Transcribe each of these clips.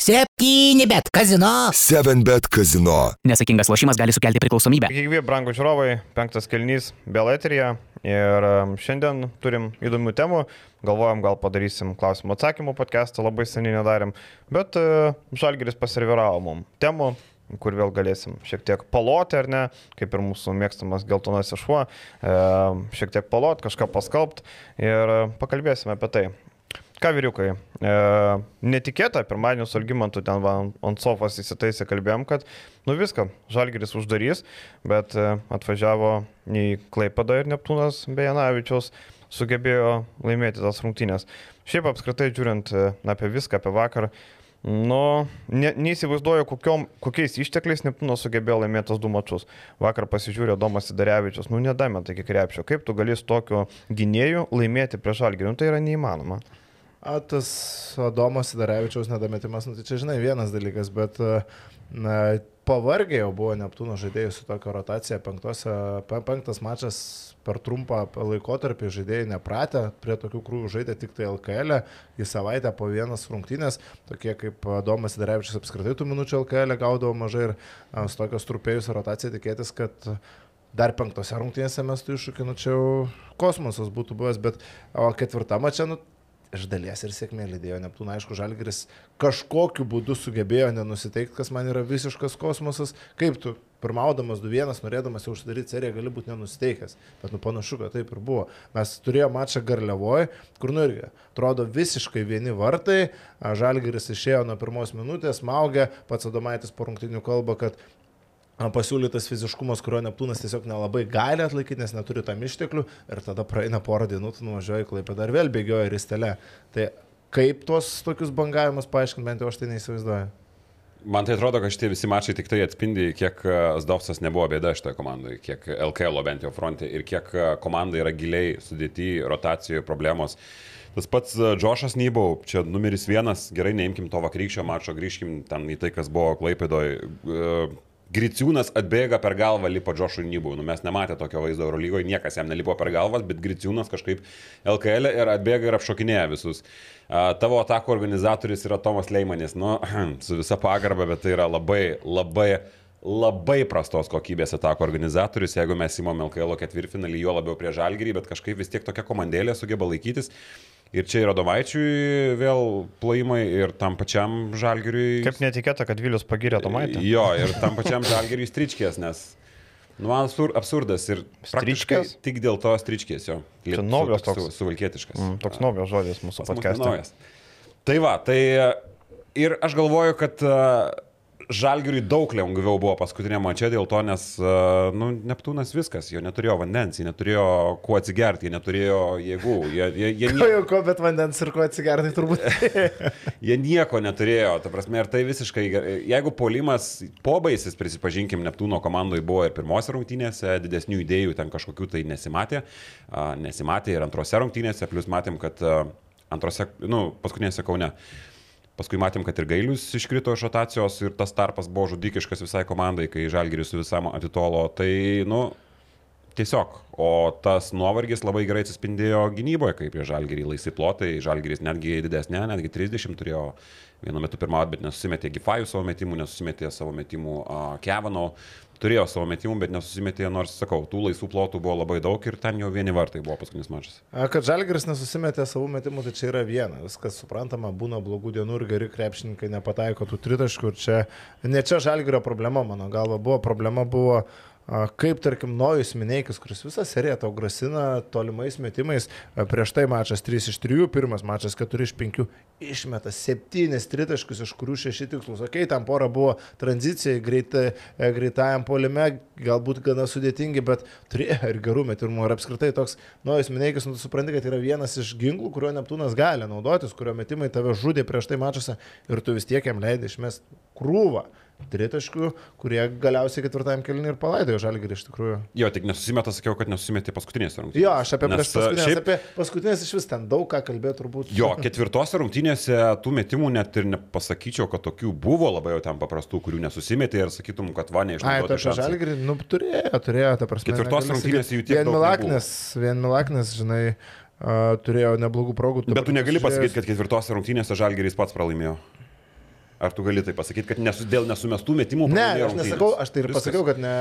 Septyni bet kazino. 7bet kazino. Nesakingas lošimas gali sukelti priklausomybę. Gyvi, brangų žiūrovai, penktas kelnys Beletrija. Ir šiandien turim įdomių temų. Galvojam, gal padarysim klausimų atsakymų podcastą, labai seniai nedarėm. Bet uh, Žalgeris pasiviravo mum temų, kur vėl galėsim šiek tiek paloti, ar ne, kaip ir mūsų mėgstamas geltonas išuo, e, šiek tiek paloti, kažką paskalbti ir e, pakalbėsime apie tai. Ką vyriukai, e, netikėta, pirmadienį su Algymantu ten va, ant sofos įsitaisė, kalbėjom, kad nu viską, Žalgeris uždarys, bet e, atvažiavo į Klaipadą ir Neptūnas Bejanavičiaus sugebėjo laimėti tas rungtynės. Šiaip apskritai žiūrint e, apie viską, apie vakarą, Nu, ne, neįsivaizduoju, kokiom, kokiais ištekliais Neptūnas sugebėjo laimėti tos du mačius. Vakar pasižiūrėjo Domas Sidarevičius, nu nedamė tai iki krepšio. Kaip tu gali su tokiu gynėju laimėti prieš Algerį? Nu, tai yra neįmanoma. A, tas Domas Sidarevičiaus nedametimas, nu, tai čia žinai vienas dalykas, bet na, pavargė jau buvo Neptūno žaidėjų su tokia rotacija. Penktos, penktas mačas per trumpą laikotarpį žaidėjai nepratę, prie tokių krūvių žaidė tik tai LKL, e, į savaitę po vienas rungtynės, tokie kaip Domas Darevičius apskritai tų minučių LKL e gaudavo mažai ir su tokios trupėjus rotacija tikėtis, kad dar penktose rungtynėse mes tų iššūkių, nu čia jau kosmosas būtų buvęs, bet o ketvirtame čia, nu, iš dalies ir sėkmė lydėjo Neptūną. Aišku, Žalgeris kažkokiu būdu sugebėjo nenusiteikti, kas man yra visiškas kosmosas. Kaip tu, pirmaudamas 2-1, norėdamas jau uždaryti seriją, gali būti nenusteikęs. Bet nu panašu, kad taip ir buvo. Mes turėjome mačą Garliavoje, kur nu irgi atrodo visiškai vieni vartai. Žalgeris išėjo nuo pirmos minutės, maugė, pats Adomaitis po rungtinių kalba, kad pasiūlytas fiziškumas, kurio Neptūnas tiesiog nelabai gali atlaikyti, nes neturi tam išteklių ir tada praeina porą dienų, tu nuvažiuoji klaipę dar vėl bėgioja ristelė. Tai kaip tuos tokius bangavimus paaiškinti, bent jau aš tai neįsivaizduoju. Man tai atrodo, kad šitie visi mačai tik tai atspindi, kiek e, Zdovsas nebuvo bėda šitoje komandoje, kiek LKL bent jau fronte ir kiek e, komanda yra giliai sudėti rotacijoje problemos. Tas pats e, Džošas Nybau, čia numeris vienas, gerai neimkim to vakarykščio mačo, grįžkim ten į tai, kas buvo Klaipėdoje Griciūnas atbėga per galvą, lipo Džošui Nybų. Nu, mes nematė tokio vaizdo Eurolygoje, niekas jam nelipo per galvas, bet Griciūnas kažkaip LKL e ir atbėga ir apšokinėja visus. Tavo atako organizatorius yra Tomas Leimanis, nu, su visa pagarba, bet tai yra labai, labai, labai prastos kokybės atako organizatorius, jeigu mes įmom LKL ketvirtfinalį, jo labiau prie žalgerį, bet kažkaip vis tiek tokia komandėlė sugeba laikytis. Ir čia yra Domaičiui vėl plojimai ir tam pačiam Žalgiriui. Kaip netikėta, kad Vilius pagirė Domaitį. Jo, ir tam pačiam Žalgiriui stričkės, nes Nu, man absurdas ir stričkės. Tik dėl to stričkės jo. Čia naujas toks. Su, suvalkietiškas. Mm, toks naujas žodis mūsų podcast'e. Tai va, tai ir aš galvoju, kad uh, Žalgiriui daug lengviau buvo paskutinė mačia dėl to, nes nu, Neptūnas viskas, jo neturėjo vandens, jie neturėjo kuo atsigerti, jie neturėjo jėgų. Jie, jie, jie nie... Ko, ko, bet vandens ir kuo atsigerti turbūt. jie nieko neturėjo, ta prasme, ir tai visiškai, jeigu polimas pobaisis, prisipažinkim, Neptūno komandai buvo ir pirmose rungtynėse, didesnių idėjų ten kažkokių tai nesimatė, nesimatė ir antrose rungtynėse, plus matėm, kad antrose, nu, paskutinėse kaune. Paskui matėm, kad ir Gailius iškrito iš rotacijos ir tas tarpas buvo žudikiškas visai komandai, kai Žalgiris su visam atitolo. Tai, nu, tiesiog. O tas nuovargis labai gerai atsispindėjo gynyboje, kaip prie Žalgirį laisvi plotai. Žalgiris netgi didesnė, netgi 30 turėjo vienu metu pirmauti, bet nesusimetė Gifajų savo metimų, nesusimetė savo metimų uh, Kevano turėjo savo metimų, bet nesusimetė, nors, sakau, tų laisvų plotų buvo labai daug ir ten jau vieni vartai buvo paskutinis mačas. Kad Žalgiris nesusimetė savo metimų, tai čia yra viena. Viskas suprantama, būna blogų dienų ir geri krepšininkai nepataiko tų tritaškų čia ne čia Žalgirio problema, mano galva, buvo problema buvo Kaip, tarkim, Nojus Mineikis, kuris visą seriją tau grasina tolimais metimais, prieš tai mačas 3 iš 3, pirmas mačas 4 iš 5, išmeta 7 tritaškus, iš kurių 6 tikslus. Ok, tam pora buvo tranzicijai, greitai, e, greitajam polime, galbūt gana sudėtingi, bet turėjo ir gerų metimų. Ir apskritai toks Nojus Mineikis, nu, tu supranti, kad yra vienas iš ginklų, kurio Neptūnas gali naudotis, kurio metimai tave žudė prieš tai mačiuose ir tu vis tiek jam leidai išmest krūvą tritaškių, kurie galiausiai ketvirtajam kelniui ir palaidojo žalgirį iš tikrųjų. Jo, tik nesusimeta, sakiau, kad nesusimetė paskutinės rungtynės. Jo, aš apie Nes, paskutinės, šiaip... apie paskutinės iš vis ten daug ką kalbėjo turbūt. Jo, ketvirtose rungtynėse tų metimų net ir nepasakyčiau, kad tokių buvo labai jau ten paprastų, kurių nesusimetė ir sakytum, kad va neišnaudojo. Ai, tai žalgirį, nu, turėjo, turėjo, ta prasme. Ketvirtos rungtynės jų tiek. Vien Milaknis, vien Milaknis, žinai. Uh, turėjo neblogų progų. Bet tu negali pasakyti, kad ketvirtose rungtynėse Žalgeris pats pralaimėjo. Ar tu gali tai pasakyti, kad nesu, dėl nesumestų metimų? Ne, aš nesakau, aš tai ir Viskas. pasakiau, kad, ne,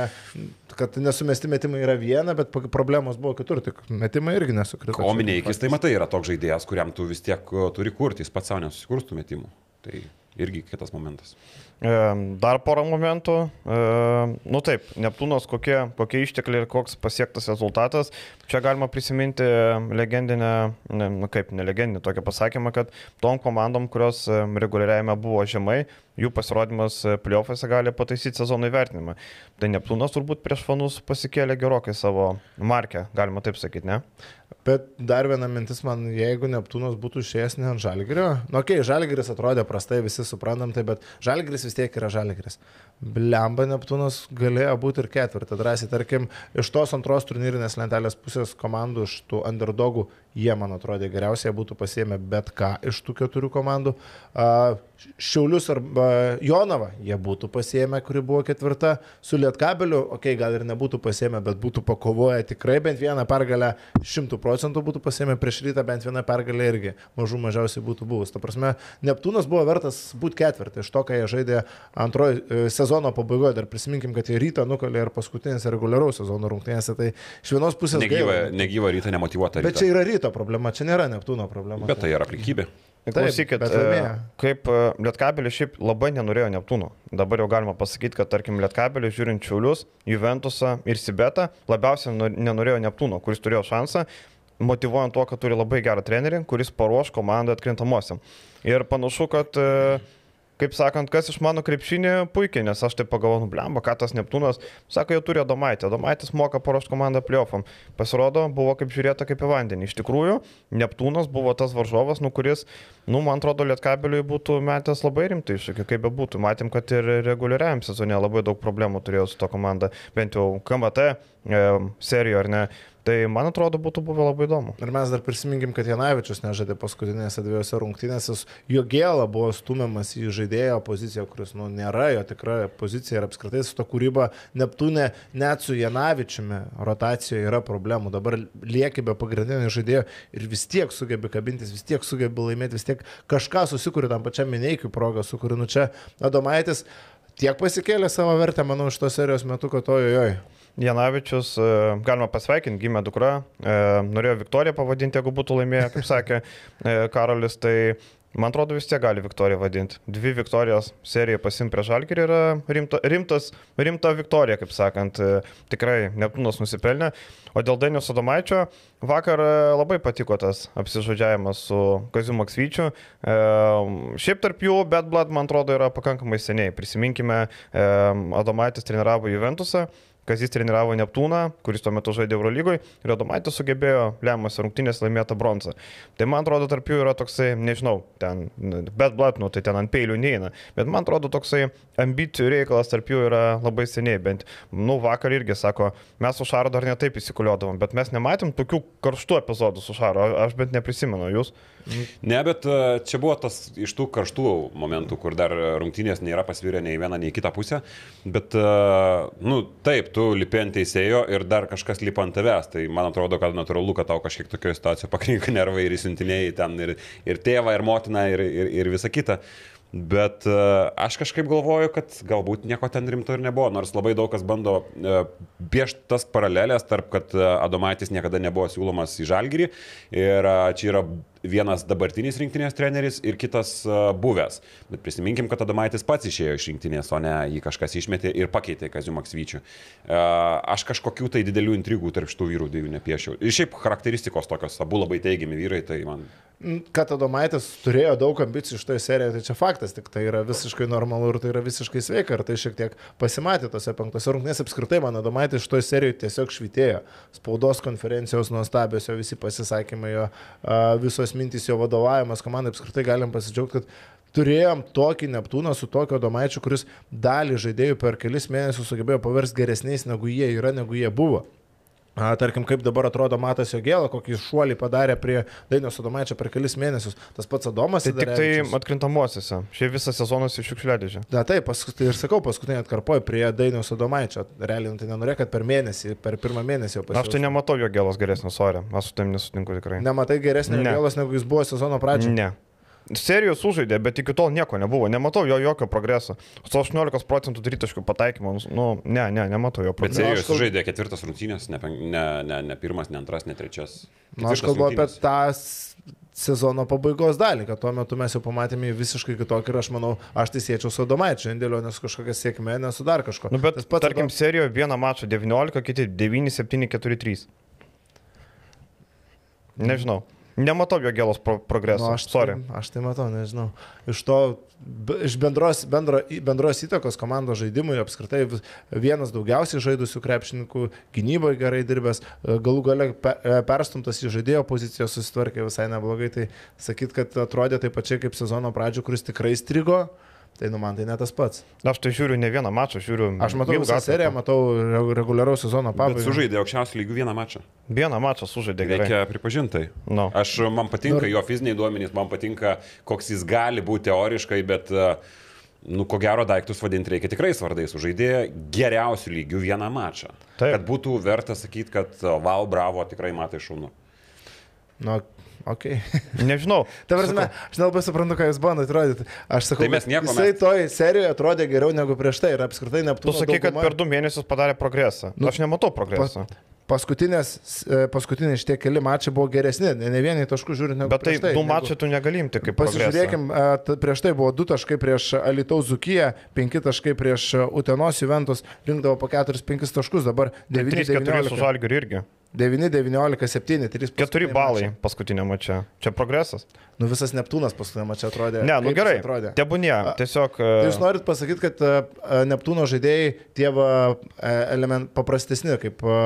kad nesumesti metimai yra viena, bet problemos buvo kitur, tik metimai irgi nesukrito. O Mineikis, tai matai, yra toks žaidėjas, kuriam tu vis tiek turi kurti, jis pats savo nesusikurstų metimų. Tai irgi kitas momentas. E, Dar porą momentų. E, Nu taip, Neptūnas kokie, kokie ištekliai ir koks pasiektas rezultatas. Čia galima prisiminti legendinę, ne, nu kaip ne legendinį tokį pasakymą, kad tom komandom, kurios e, reguliariajame buvo žemai, jų pasirodymas e, playoffuose gali pataisyti sezono įvertinimą. Tai Neptūnas turbūt prieš fanus pasikėlė gerokai savo markę, galima taip sakyti, ne? Bet dar viena mintis man, jeigu Neptūnas būtų išėjęs ne ant Žalgirio, nu okei, okay, Žalgiris atrodė prastai, visi suprantam tai, bet Žalgiris vis tiek yra Žalgiris. Blemba Neptūnas galėjo būti ir ketvirtą drąsiai, tarkim, iš tos antros turnyrinės lentelės pusės komandų, iš tų underdogų, jie man atrodė geriausiai, būtų pasiemę bet ką iš tų keturių komandų. Šiaulius arba Jonava jie būtų pasiemę, kuri buvo ketvirta, su Lietkabeliu, okei, okay, gal ir nebūtų pasiemę, bet būtų pakovoję tikrai bent vieną pergalę, šimtų procentų būtų pasiemę prieš rytą, bent vieną pergalę irgi mažų mažiausiai būtų buvus. Ta prasme, Neptūnas buvo vertas būti ketvirtą iš to, ką jie žaidė antrojo e, sezono pabaigoje. Dar prisiminkim, kad jie rytą nukalė ir paskutinėse reguliaraus sezono rungtynėse. Tai iš vienos pusės Negyva, gaila. negyva ryta, nemotivuota. Bet ryta. čia yra ryto problema, čia nėra Neptūno problema. Bet tai yra aplinkybė. Taip, Klausykit, e, kaip e, Lietkabelis šiaip labai nenorėjo Neptūno. Dabar jau galima pasakyti, kad tarkim Lietkabelis žiūrint Čiaulius, Juventusą ir Sibetą labiausiai nor- nenorėjo Neptūno, kuris turėjo šansą, motivuojant tuo, kad turi labai gerą trenerį, kuris paruoš komandą atkrintamosiam. Ir panašu, kad e, kaip sakant, kas iš mano krepšinį puikiai, nes aš taip pagalvoju, nu blemba, ką tas Neptūnas, sako, jau turi Domaitį, Domaitis moka paruošti komandą pliofam. Pasirodo, buvo kaip žiūrėta kaip į vandenį. Iš tikrųjų, Neptūnas buvo tas varžovas, nu kuris, nu man atrodo, Lietkabeliui būtų metęs labai rimtai iššūkį, kaip be būtų. Matėm, kad ir reguliariam sezone labai daug problemų turėjo su to komanda, bent jau KMT e, serijoje, ar ne. Tai man atrodo, būtų buvę labai įdomu. Ir mes dar prisiminkim, kad Janavičius nežaidė paskutinėse dviejose rungtynėse. Jo gėla buvo stumiamas į žaidėjo poziciją, kuris nu, nėra jo tikra pozicija ir apskritai su to kūryba Neptūne net su Janavičiumi rotacijoje yra problemų. Dabar lieki be pagrindinio žaidėjo ir vis tiek sugebi kabintis, vis tiek sugebi laimėti, vis tiek kažką susikūrė tam pačiam minėjiui progą, sukūrė nu čia Adomaitis. Tiek pasikėlė savo vertę, manau, iš tos serijos metu, kad ojojoj. Janavičius, e, galima pasveikinti, gimė dukra, e, norėjo Viktoriją pavadinti, jeigu būtų laimėję, kaip sakė e, Karolis, tai man atrodo vis tiek gali Viktoriją vadinti. Dvi Viktorijos serija pasim prie Žalgirį yra rimta, rimtas, rimta Viktorija, kaip sakant, tikrai Neptūnas nusipelnė. O dėl Dainius Adomaičio, vakar labai patiko tas apsižodžiavimas su Kaziu Maksvyčiu. E, šiaip tarp jų, bet Blood, man atrodo, yra pakankamai seniai. Prisiminkime, e, Adomaitis treniravo Juventusą. Kazis treniravo Neptūną, kuris tuo metu žaidė Eurolygoje ir Adomaitis sugebėjo lemiamas rungtynės laimėti bronzą. Tai man atrodo, tarp jų yra toksai, nežinau, ten, bet blat, nu tai ten ant peilių neina, bet man atrodo toksai ambicijų reikalas tarp jų yra labai seniai, bent, nu vakar irgi sako, mes su Šaru dar netaip įsikuliodavom, bet mes nematėm tokių karštų epizodų su Šaru, aš bent neprisimenu jūs. Ne, bet e, čia buvo tas iš tų karštų momentų, kur dar rungtynės nėra pasvirę nei vieną, nei kitą pusę. Bet, e, nu, taip, tu lipi ant teisėjo ir dar kažkas lipa ant tavęs. Tai man atrodo, kad natūralu, kad tau kažkiek tokioje situacijoje pakrinka nervai ir įsiuntinėjai ten ir, ir tėvą, ir motiną, ir, ir, ir visa kita. Bet uh, aš kažkaip galvoju, kad galbūt nieko ten rimto ir nebuvo, nors labai daug kas bando piešti tas paralelės tarp, kad Adomaitis niekada nebuvo siūlomas į Žalgirį ir čia yra vienas dabartinis rinktinės treneris ir kitas uh, buvęs. Bet prisiminkim, kad Adomaitis pats išėjo iš rinktinės, o ne jį kažkas išmetė ir pakeitė Kaziu Maksvyčiu. Uh, aš kažkokių tai didelių intrigų tarp šitų vyrų dviejų nepiešiau. Ir šiaip charakteristikos tokios, abu labai teigiami vyrai, tai man Kad Adomaitis turėjo daug ambicijų šitoje serijoje, tai čia faktas, tik tai yra visiškai normalu ir tai yra visiškai sveika. Ir tai šiek tiek pasimatė tose penktose rungtynėse. Apskritai, man Adomaitis šitoje serijoje tiesiog švitėjo. Spaudos konferencijos nuostabios, jo visi pasisakymai, jo a, visos mintys, jo vadovavimas komandai. Apskritai galim pasidžiaugti, kad turėjom tokį Neptūną su tokio Adomaičiu, kuris dalį žaidėjų per kelis mėnesius sugebėjo paversti geresniais, negu jie yra, negu jie buvo. A, tarkim, kaip dabar atrodo Matas Jogėla, kokį šuolį padarė prie Dainiaus Adomaičio per kelis mėnesius. Tas pats Adomas. Tai tik tai atkrintamosiose. Šiaip visas sezonas iš šiukšliadėžė. Na taip, paskui tai ir sakau, paskutinį atkarpoju prie Dainiaus Adomaičio. Realiai, nu, tai nenorėjo, kad per mėnesį, per pirmą mėnesį jau Aš tai nematau jo gėlos geresnio sorė, aš su tam nesutinku tikrai. Nematai geresnio Ne. Jogėlos, negu jis buvo sezono pradžioje. Ne. Serijos sužaidė, bet iki tol nieko nebuvo. Nematau jo jokio progreso. Su 18 procentų tritaškių pataikymu, nu, ne, ne, nematau jo Bet progreso. serijos aš kal- žaidė ketvirtas rungtynės, ne, ne, ne, ne pirmas, ne antras, ne trečias. Na, aš Ketvirtas kalbu apie rungtynės. tą s- sezono pabaigos dalį, kad tuo metu mes jau pamatėme visiškai kitokį ir aš manau, aš tai siečiau su Domaičiu, indėliu, nes kažkokia sėkmė, nesu dar kažko. Nu, bet, pats tarkim, Adom- serijoje vieną mačą 19, kiti 9, 7, 4, 3. Nežinau. Nematau jo gėlos pro progreso. Nu, aš, Sorry. tai, aš tai matau, nežinau. Iš to, iš bendros, bendro, bendros įtakos komandos žaidimui apskritai vienas daugiausiai žaidusių krepšininkų, gynyboje gerai dirbęs, e, galų gale pe- e, perstumtas į žaidėjo poziciją susitvarkė visai neblogai, tai sakyt, kad atrodė taip pačiai kaip sezono pradžio, kuris tikrai strigo, tai nu man tai ne tas pats. Aš tai žiūriu ne vieną mačą, žiūriu. Aš matau visą seriją, matau re- reguliaraus sezono Bet pabaigą. sužaidė aukščiausių lygių vieną mačą. Vieną mačą sužaidė gerai. Reikia pripažinti. Nu. Aš, man patinka jo fiziniai duomenys, man patinka, koks jis gali būti teoriškai, bet, e, nu, ko gero daiktus vadinti reikia tikrai svardais. Sužaidė geriausių lygių vieną mačą. Taip. Kad būtų verta sakyti, kad wow, bravo, tikrai matai šūnų. Nu, Okay. Nežinau. Ta prasme, aš nelabai suprantu, ką jūs bandote rodyti. Aš sakau, tai mes nieko. Jisai mes... toj serijoje atrodė geriau negu prieš tai ir apskritai neaptūkau. Tu sakai, daugumą. kad per du mėnesius padarė progresą. Nu, aš nematau progreso. Pas, paskutinės, e, paskutiniai šitie keli mačiai buvo geresni, ne vieni taškų žiūrint, negu Bet tai, tai du mačiai tu negalimti kaip pasižiūrėkim, progresą. prieš tai buvo du taškai prieš Alitaus Zukiją, penki taškai prieš Utenos Juventus, rinkdavo po keturis, penkis taškus, dabar devynis. Tai trys keturi su Žalgiriu irgi. 9, 19, 7, 3. 4 balai paskutinio mačio. Čia progresas. Nu visas Neptūnas paskutinė mačia atrodė. Ne, nu gerai. Tebūnie. Tiesiog. Tai jūs norit pasakyti, kad e, e, Neptūno žaidėjai tie e, element paprastesni, kaip e,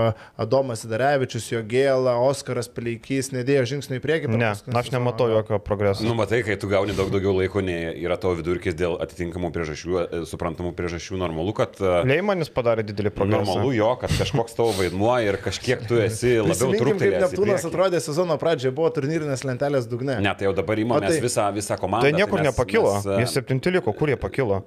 Adomas Sidarevičius, Jogėla, Oskaras Peleikys, nedėjo žingsnių į priekį? Ne, aš nematau jokio progreso. Nu, matai, kai tu gauni daug daugiau laiko, nei yra tavo vidurkis dėl atitinkamų priežasčių, e, suprantamų priežasčių, normalu, kad... e, Leimanis padarė didelį progresą. Normalu jo, kad kažkoks tavo vaidmuo ir kažkiek tu esi labiau truputėlį. Neptūnas atrodė sezono pradžioje, buvo turnyrinės lentelės dugne. Ne, tai jau dabar O įmame tai- visą, visą komandą. Tai niekur mes- nepakilo. mes, e, Jis septinti liko, kur jie pakilo.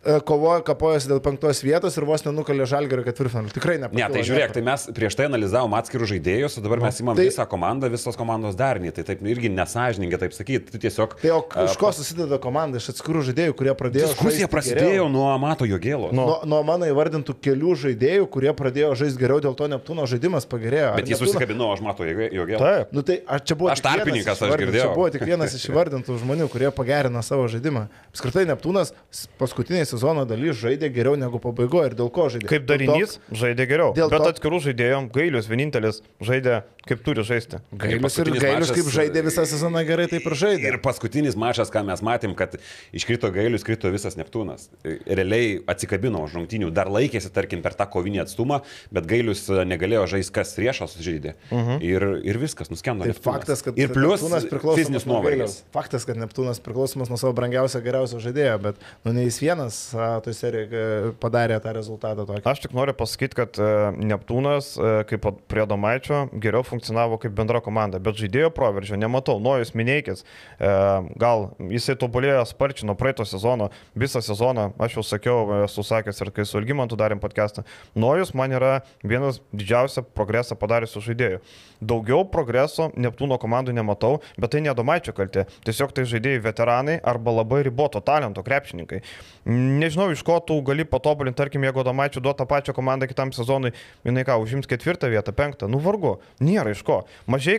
E, Kovojo, kapojosi dėl penktos vietos ir vos nenukalė žalgerio ketvirtfinalį. Tikrai ne. Ne, tai žiūrėk, tai mes prieš tai analizavom atskirus žaidėjus, o dabar mes įmam tai- visą komandą, visos komandos darnį. Tai taip irgi nesažininkai taip sakyti. Tu tiesiog... Tai o e, iš ko susideda komanda? Iš atskirų žaidėjų, kurie pradėjo. Diskusija prasidėjo geriau. nuo Mato Jogėlos. Nu. Nuo, nuo mano įvardintų kelių žaidėjų, kurie pradėjo žaisti geriau, dėl to Neptūno žaidimas pagerėjo. Bet jis Neptūno- susikabino, aš Mato Jogėlą. Taip. Nu tai aš čia buvau. Aš tarpininkas, iš aš girdėjau. Čia buvo tik vienas iš įvardintų žmonių, kurie pagerino savo žaidimą. Apskritai Neptūnas s- paskutinėje sezono dalyje žaidė geriau negu pabaigoje ir dėl ko žaidė. Kaip darinys žaidė geriau. dėl Bet to- atskirų žaidėjom gailius vienintelis žaidė kaip turi žaisti. Gailius ir paskutinis Gailius mačas- kaip žaidė visą sezoną gerai, taip ir žaidė. Ir paskutinis mačas, ką mes matėm, kad iškrito gailius, krito visas Neptūnas. Realiai atsikabino už rungtynių, dar laikėsi, tarkim, per tą kovinį atstumą, bet gailius negalėjo žaisti, kas riešas sužaidė. Uh -huh. ir, ir viskas, nuskendo. Tai Neptūnas. faktas, kad ir plus Neptūnas priklausomas fizinis nuo nuovargis. Gailiaus. Faktas, kad Neptūnas priklausomas nuo savo brangiausio geriausio žaidėjo, bet nu, ne jis vienas toj serijoje padarė tą rezultatą tokį. Aš tik noriu pasakyti, kad e, Neptūnas, e, kaip prie Domaičio, geriau funkcionavo kaip bendra komanda, bet žaidėjo proveržio nematau. Nojus Mineikis, e, gal jisai tobulėjo sparčiai nuo praeito sezono, visą sezoną, aš jau sakiau, esu sakęs ir kai su Ilgimantu darėm podcastą, Nojus man yra vienas didžiausią progresą padariusių žaidėjų. Daugiau progreso Neptūno komandų nematau, bet tai ne Domaičio kaltė. Tiesiog tai žaidėjai veteranai arba labai riboto talento krepšininkai. Nežinau, iš ko tu gali patobulinti, tarkim, jeigu Domaičio duota pačią komandą kitam sezonui, jinai ką, užims ketvirtą vietą, penktą, nu vargu, nėra iš ko. Mažai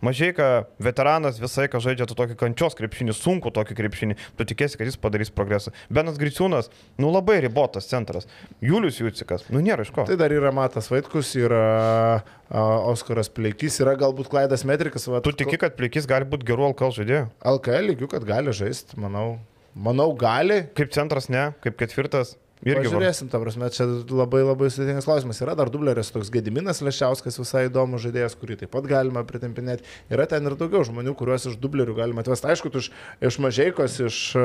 Mažai veteranas visai, ką žaidžia tu tokį kančios krepšinį, sunku tokį krepšinį, tu tikėsi, kad jis padarys progresą. Benas Griciūnas, nu labai ribotas centras. Julius Jūcikas, nu nėra iš ko. Tai dar yra Matas Vaitkus, yra Oskaras Pleikys, yra galbūt Klaidas Metrikas. Va, Tu tiki, kad Plikis gali būti gerų LKL žaidėjų? LKL lygių, kad gali žaisti, manau. Manau, gali. Kaip centras ne, kaip ketvirtas. Irgi Pažiūrėsim, ta prasme, čia labai labai sudėtingas klausimas. Yra dar dubleris toks Gediminas Lešiauskas, visai įdomus žaidėjas, kurį taip pat galima pritempinėti. Yra ten ir daugiau žmonių, kuriuos iš dublerių galima atvesti. Aišku, iš, iš Mažeikos, iš e,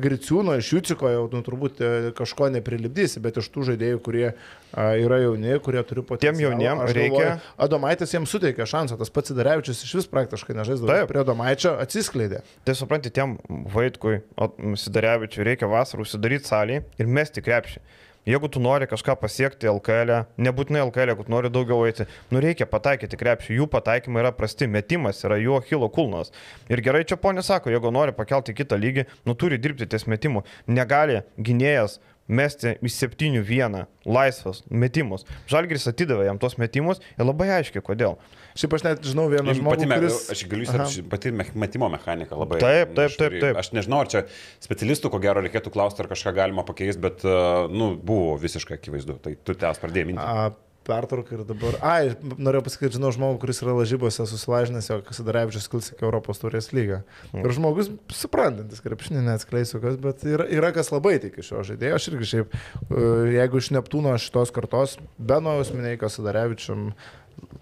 Griciūno, iš Jūciko jau nu, turbūt e, kažko neprilipdysi, bet iš tų žaidėjų, kurie a, yra jauni, kurie turi potencialą. jauniem aš reikia- galvoju, Adomaitis jiems suteikia šansą, tas pats Darevičius iš vis praktiškai nežaisdavo. Taip. Prie Adomaičio atsiskleidė. Tai supranti, tiem Vaitkui, o Sidarevičiui reikia vasarą užsidaryti salį ir mesti krepšį. Jeigu tu nori kažką pasiekti LKL, e, nebūtinai LKL, jeigu tu nori daugiau eiti, nu reikia pataikyti krepšį, jų pataikymai yra prasti, metimas yra jų achilo kulnas. Ir gerai čia ponė sako, jeigu nori pakelti kitą lygį, nu turi dirbti ties metimu. Negali gynėjas mesti iš 7-1 laisvas metimus. Žalgiris atidavė jam tos metimus ir labai aiškiai kodėl. Šiaip aš net žinau vieną žmogų, Pati, kuris... aš galiu įsirti, pati me- metimo mechanika labai. Taip, taip, taip, taip. Aš nežinau, ar čia specialistų, ko gero, reikėtų klausti, ar kažką galima pakeisti, bet, uh, nu, buvo visiškai akivaizdu. Tai tu tęs pradėjai minti. A, pertrauką ir dabar. Ai, norėjau pasakyti, žinau žmogų, kuris yra lažybose susilažinęs, jo Kasidarevičius kils iki Europos turės lygą. Ir žmogus suprantantis, krepšinį neatskleisiu kas, bet yra, yra kas labai tiki šio žaidėjo. Aš irgi šiaip, e, jeigu iš Neptūno šitos kartos, Benojaus minėjai Kasidarevičium,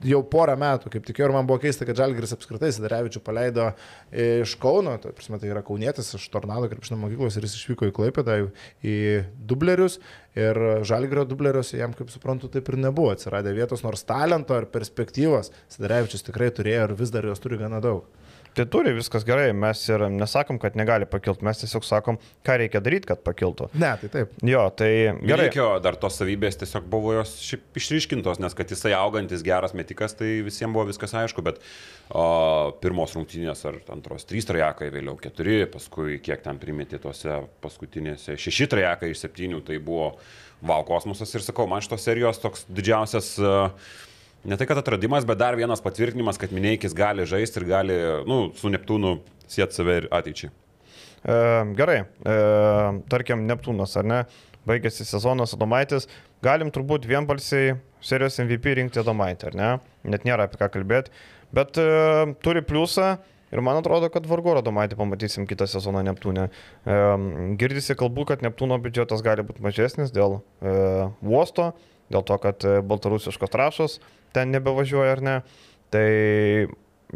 jau porą metų, kaip tikėjau, ir man buvo keista, kad Žalgiris apskritai Sidarevičių paleido iš Kauno, tai, prasme, tai yra kaunietis iš Tornado krepšinio mokyklos ir jis išvyko į Klaipėdą į dublerius ir Žalgirio dubleriuose jam, kaip suprantu, taip ir nebuvo atsiradę vietos, nors talento ir perspektyvos Sidarevičius tikrai turėjo ir vis dar jos turi gana daug. Tai turi viskas gerai, mes ir nesakom, kad negali pakilti, mes tiesiog sakom, ką reikia daryti, kad pakiltų. Ne, tai taip. Jo, tai gerai. Reikėjo dar tos savybės tiesiog buvo jos šiaip išryškintos, nes kad jisai augantis geras metikas, tai visiems buvo viskas aišku, bet o, pirmos rungtynės ar antros trys trajekai, vėliau keturi, paskui kiek ten primeti tose paskutinėse šeši trajekai iš septynių, tai buvo wow kosmosas ir sakau, man šitos serijos toks didžiausias uh, Ne tai, kad atradimas, bet dar vienas patvirtinimas, kad Mineikis gali žaisti ir gali, nu, su Neptūnu sieti save ir ateičiai. E, gerai, e, tarkim, Neptūnas, ar ne? Baigėsi sezonas Adomaitis, galim turbūt vienbalsiai serijos MVP rinkti Adomaitį, ar ne? Net nėra apie ką kalbėti, bet e, turi pliusą ir man atrodo, kad vargu ar Adomaitį pamatysim kitą sezoną Neptūne. E, girdisi kalbų, kad Neptūno biudžetas gali būti mažesnis dėl e, uosto, dėl to, kad e, baltarusiškos trašos ten nebevažiuoja ar ne. Tai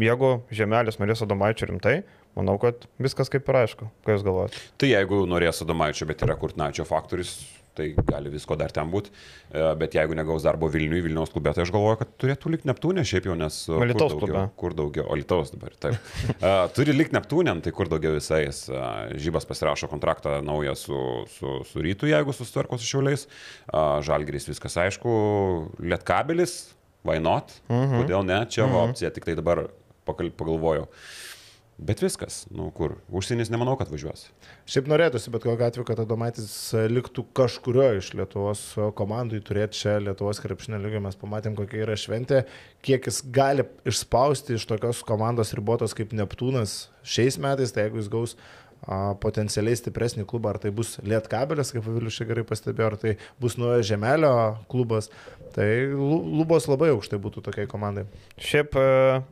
jeigu Žemelis norės Adomaičio rimtai, manau, kad viskas kaip ir aišku. Ką Jūs galvojate? Tai jeigu norės Adomaičio, bet yra Kurtnačio faktorius, tai gali visko dar ten būti. Bet jeigu negaus darbo Vilniui, Vilniaus klube, tai aš galvoju, kad turėtų likti Neptūnė šiaip jau, nes... kur Alytaus daugiau- klube. Kur daugiau, Lietuvos dabar, taip. Uh, Turi likti Neptūnėm, tai kur daugiau visais. Žybas pasirašo kontraktą naują su, su, su rytu, jeigu susitvarko su šiauliais. Žalgris viskas aišku, Lietkabelis, why not? Mhm. Kodėl ne? Čia va opcija, tik tai dabar pagalvojau. Bet viskas, nu kur, užsienis nemanau, kad važiuos. Šiaip norėtųsi, bet kokiu atveju, kad Adomaitis liktų kažkurio iš Lietuvos komandų, turėti čia Lietuvos krepšinio lygio, mes pamatėm, kokia yra šventė, kiek jis gali išspausti iš tokios komandos ribotos kaip Neptūnas šiais metais, tai jeigu jis gaus potencialiai stipresnį klubą, ar tai bus Lietkabelis, kaip Vilius čia gerai pastebėjo, ar tai bus Nuojo Žemelio klubas, tai lu- lubos labai aukštai būtų tokiai komandai. Šiaip e,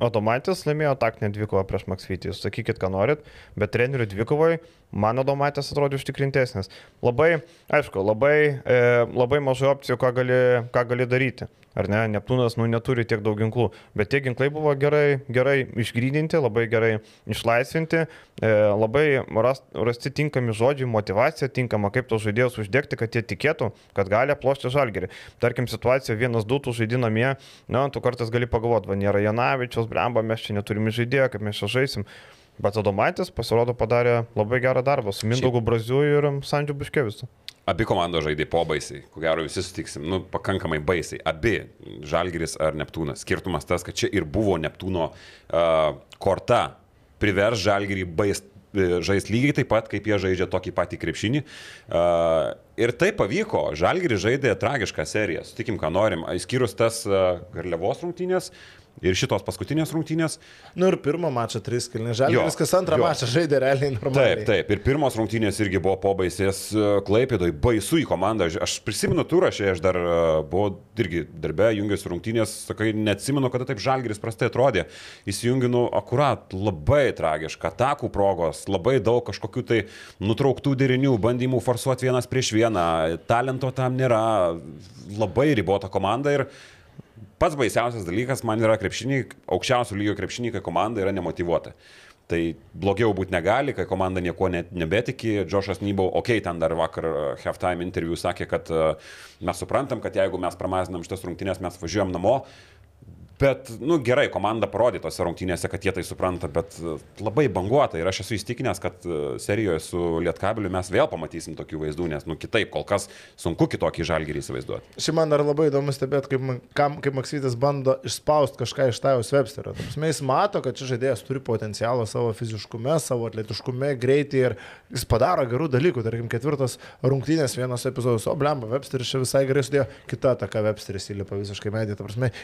Adomaitis laimėjo taktinę dvikovą prieš Maksvytį, jūs sakykit, ką norit, bet trenerių dvikovoje man Adomaitis atrodė užtikrintesnis. Labai, aišku, labai, e, labai mažai opcijų, ką gali, ką gali daryti. Ar ne, Neptūnas nu, neturi tiek daug ginklų, bet tie ginklai buvo gerai, gerai išgrydinti, labai gerai išlaisvinti, e, labai rast, rasti tinkami žodžiai, motivacija tinkama, kaip tos žaidėjus uždegti, kad jie tikėtų, kad gali aplošti žalgerį. Tarkim, situacija vienas, du, tu žaidinamie, na, tu kartais gali pagalvoti, va, nėra Janavičiaus, blemba, mes čia neturime žaidėjo, kaip mes čia žaisim. Bet Adomaitis pasirodo padarė labai gerą darbą su Mindaugu Braziu ir Sandžiu Buškevisu. Abi komandos žaidė po baisiai, ko gero visi sutiksim, nu, pakankamai baisiai. Abi, Žalgiris ar Neptūnas. Skirtumas tas, kad čia ir buvo Neptūno uh, korta privers Žalgirį bais, žais lygiai taip pat, kaip jie žaidžia tokį patį krepšinį. Uh, ir tai pavyko. Žalgiris žaidė tragišką seriją, sutikim, ką norim. Išskyrus tas uh, Garliavos rungtynės ir šitos paskutinės rungtynės. Nu ir pirmą mačą tris kilnės žalį, Jo, viskas antrą jo. mačą žaidė realiai normaliai. Taip, taip. Ir pirmos rungtynės irgi buvo pobaisės Klaipėdoj, baisu į komandą. Aš prisimenu turą šią, aš dar e, buvau irgi darbę, jungiausi rungtynės, sakai, neatsimenu, kada taip žalgeris prastai atrodė. Įsijunginu akurat, labai tragiška, atakų progos, labai daug kažkokių tai nutrauktų derinių, bandymų forsuoti vienas prieš vieną, talento tam nėra, labai ribota komanda ir pats baisiausias dalykas man yra krepšiniai, aukščiausio lygio krepšiniai, kai komanda yra nemotivuota. Tai blogiau būti negali, kai komanda nieko net nebetiki. Džošas Nybau, okei, okay, ten dar vakar uh, halftime interviu sakė, kad uh, mes suprantam, kad jeigu mes pramazinam šitas rungtynės, mes važiuojam namo. Bet, nu gerai, komanda parodė tose rungtynėse, kad jie tai supranta, bet e, labai banguota ir aš esu įstikinęs, kad e, serijoje su Lietkabiliu mes vėl pamatysim tokių vaizdų, nes, nu kitaip, kol kas sunku kitokį žalgyrį įsivaizduoti. Šiaip man dar labai įdomu stebėti, kaip, kam- kaip Maksytis bando išspausti kažką iš Tajos Websterio. Jis mato, kad šis žaidėjas turi potencialą savo fiziškume, savo atletiškume, greitį ir jis padaro gerų dalykų. Tarkim, ketvirtas rungtynės vienas epizodas, o blemba, Websteris čia visai gerai sudėjo, kita ataka Websteris įlipa visiškai medį.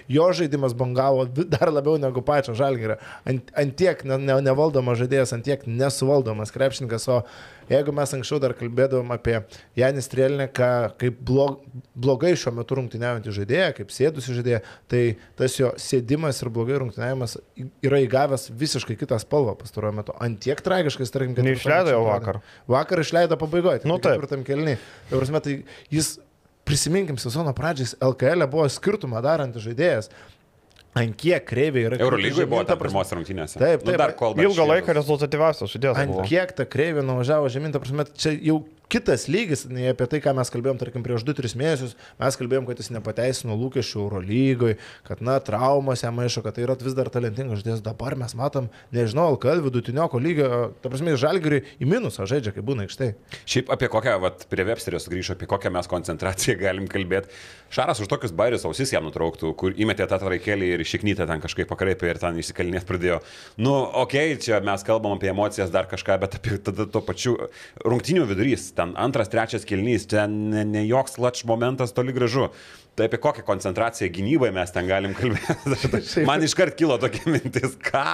Jo žaidimas bangavo vi- dar labiau negu pačio žalgerio. Ant, ant tiek ne, ne, nevaldomas žaidėjas, ant tiek nesuvaldomas krepšininkas, o jeigu mes anksčiau dar kalbėdavom apie Janis Trėlineką kaip blog, blogai šiuo metu rungtyniaujantį žaidėją, kaip sėdusi žaidėją, tai tas jo sėdimas ir blogai rungtyniavimas yra įgavęs visiškai kitą spalvą pastaruoju metu. Ant tiek tragiškas, tarkim, kad... Neišleido jo vakar. Vakar išleido pabaigoje. Nu, taip. Ketvirtam kelniui. Tai, prasme, tai jis, prisiminkim, sezono pradžiais LKL buvo skirtumą darantis žaidėjas. Ant kiek kreiviai yra... Eurolygoje buvo žemyn, ta pirmos rungtynėse. Taip, Nu, taip. dar kol Ilgą laiką rezultatyviausias žaidėjas. Ant buvo. kiek ta kreivė nuvažiavo žemyn, ta prasme, čia jau kitas lygis, nei apie tai, ką mes kalbėjom, tarkim, prieš 2-3 mėnesius, mes kalbėjom, kad jis nepateisino lūkesčių Eurolygoje, kad, na, traumas jam maišo, kad tai yra vis dar talentingas žaidėjas. Dabar mes matom, nežinau, LKL vidutinioko lygio, ta prasme, žalgiriui į minusą žaidžia, kai būna aikštai. Šiaip apie kokią, vat, prie Websterio sugrįžo, apie kokią mes koncentraciją galim kalbėti. Šaras už tokius bairius ausis jam nutrauktų, kur įmetė tą traikėlį ir šiknytę ten kažkaip pakreipė ir ten išsikalinės pradėjo. Nu, okei, okay, čia mes kalbam apie emocijas dar kažką, bet apie tada tuo pačiu rungtinių vidurys, ten antras, trečias kilnys, ten ne, ne joks lač momentas toli gražu. Tai apie kokią koncentraciją gynybai mes ten galim kalbėti. Man iškart kilo tokia mintis, ką?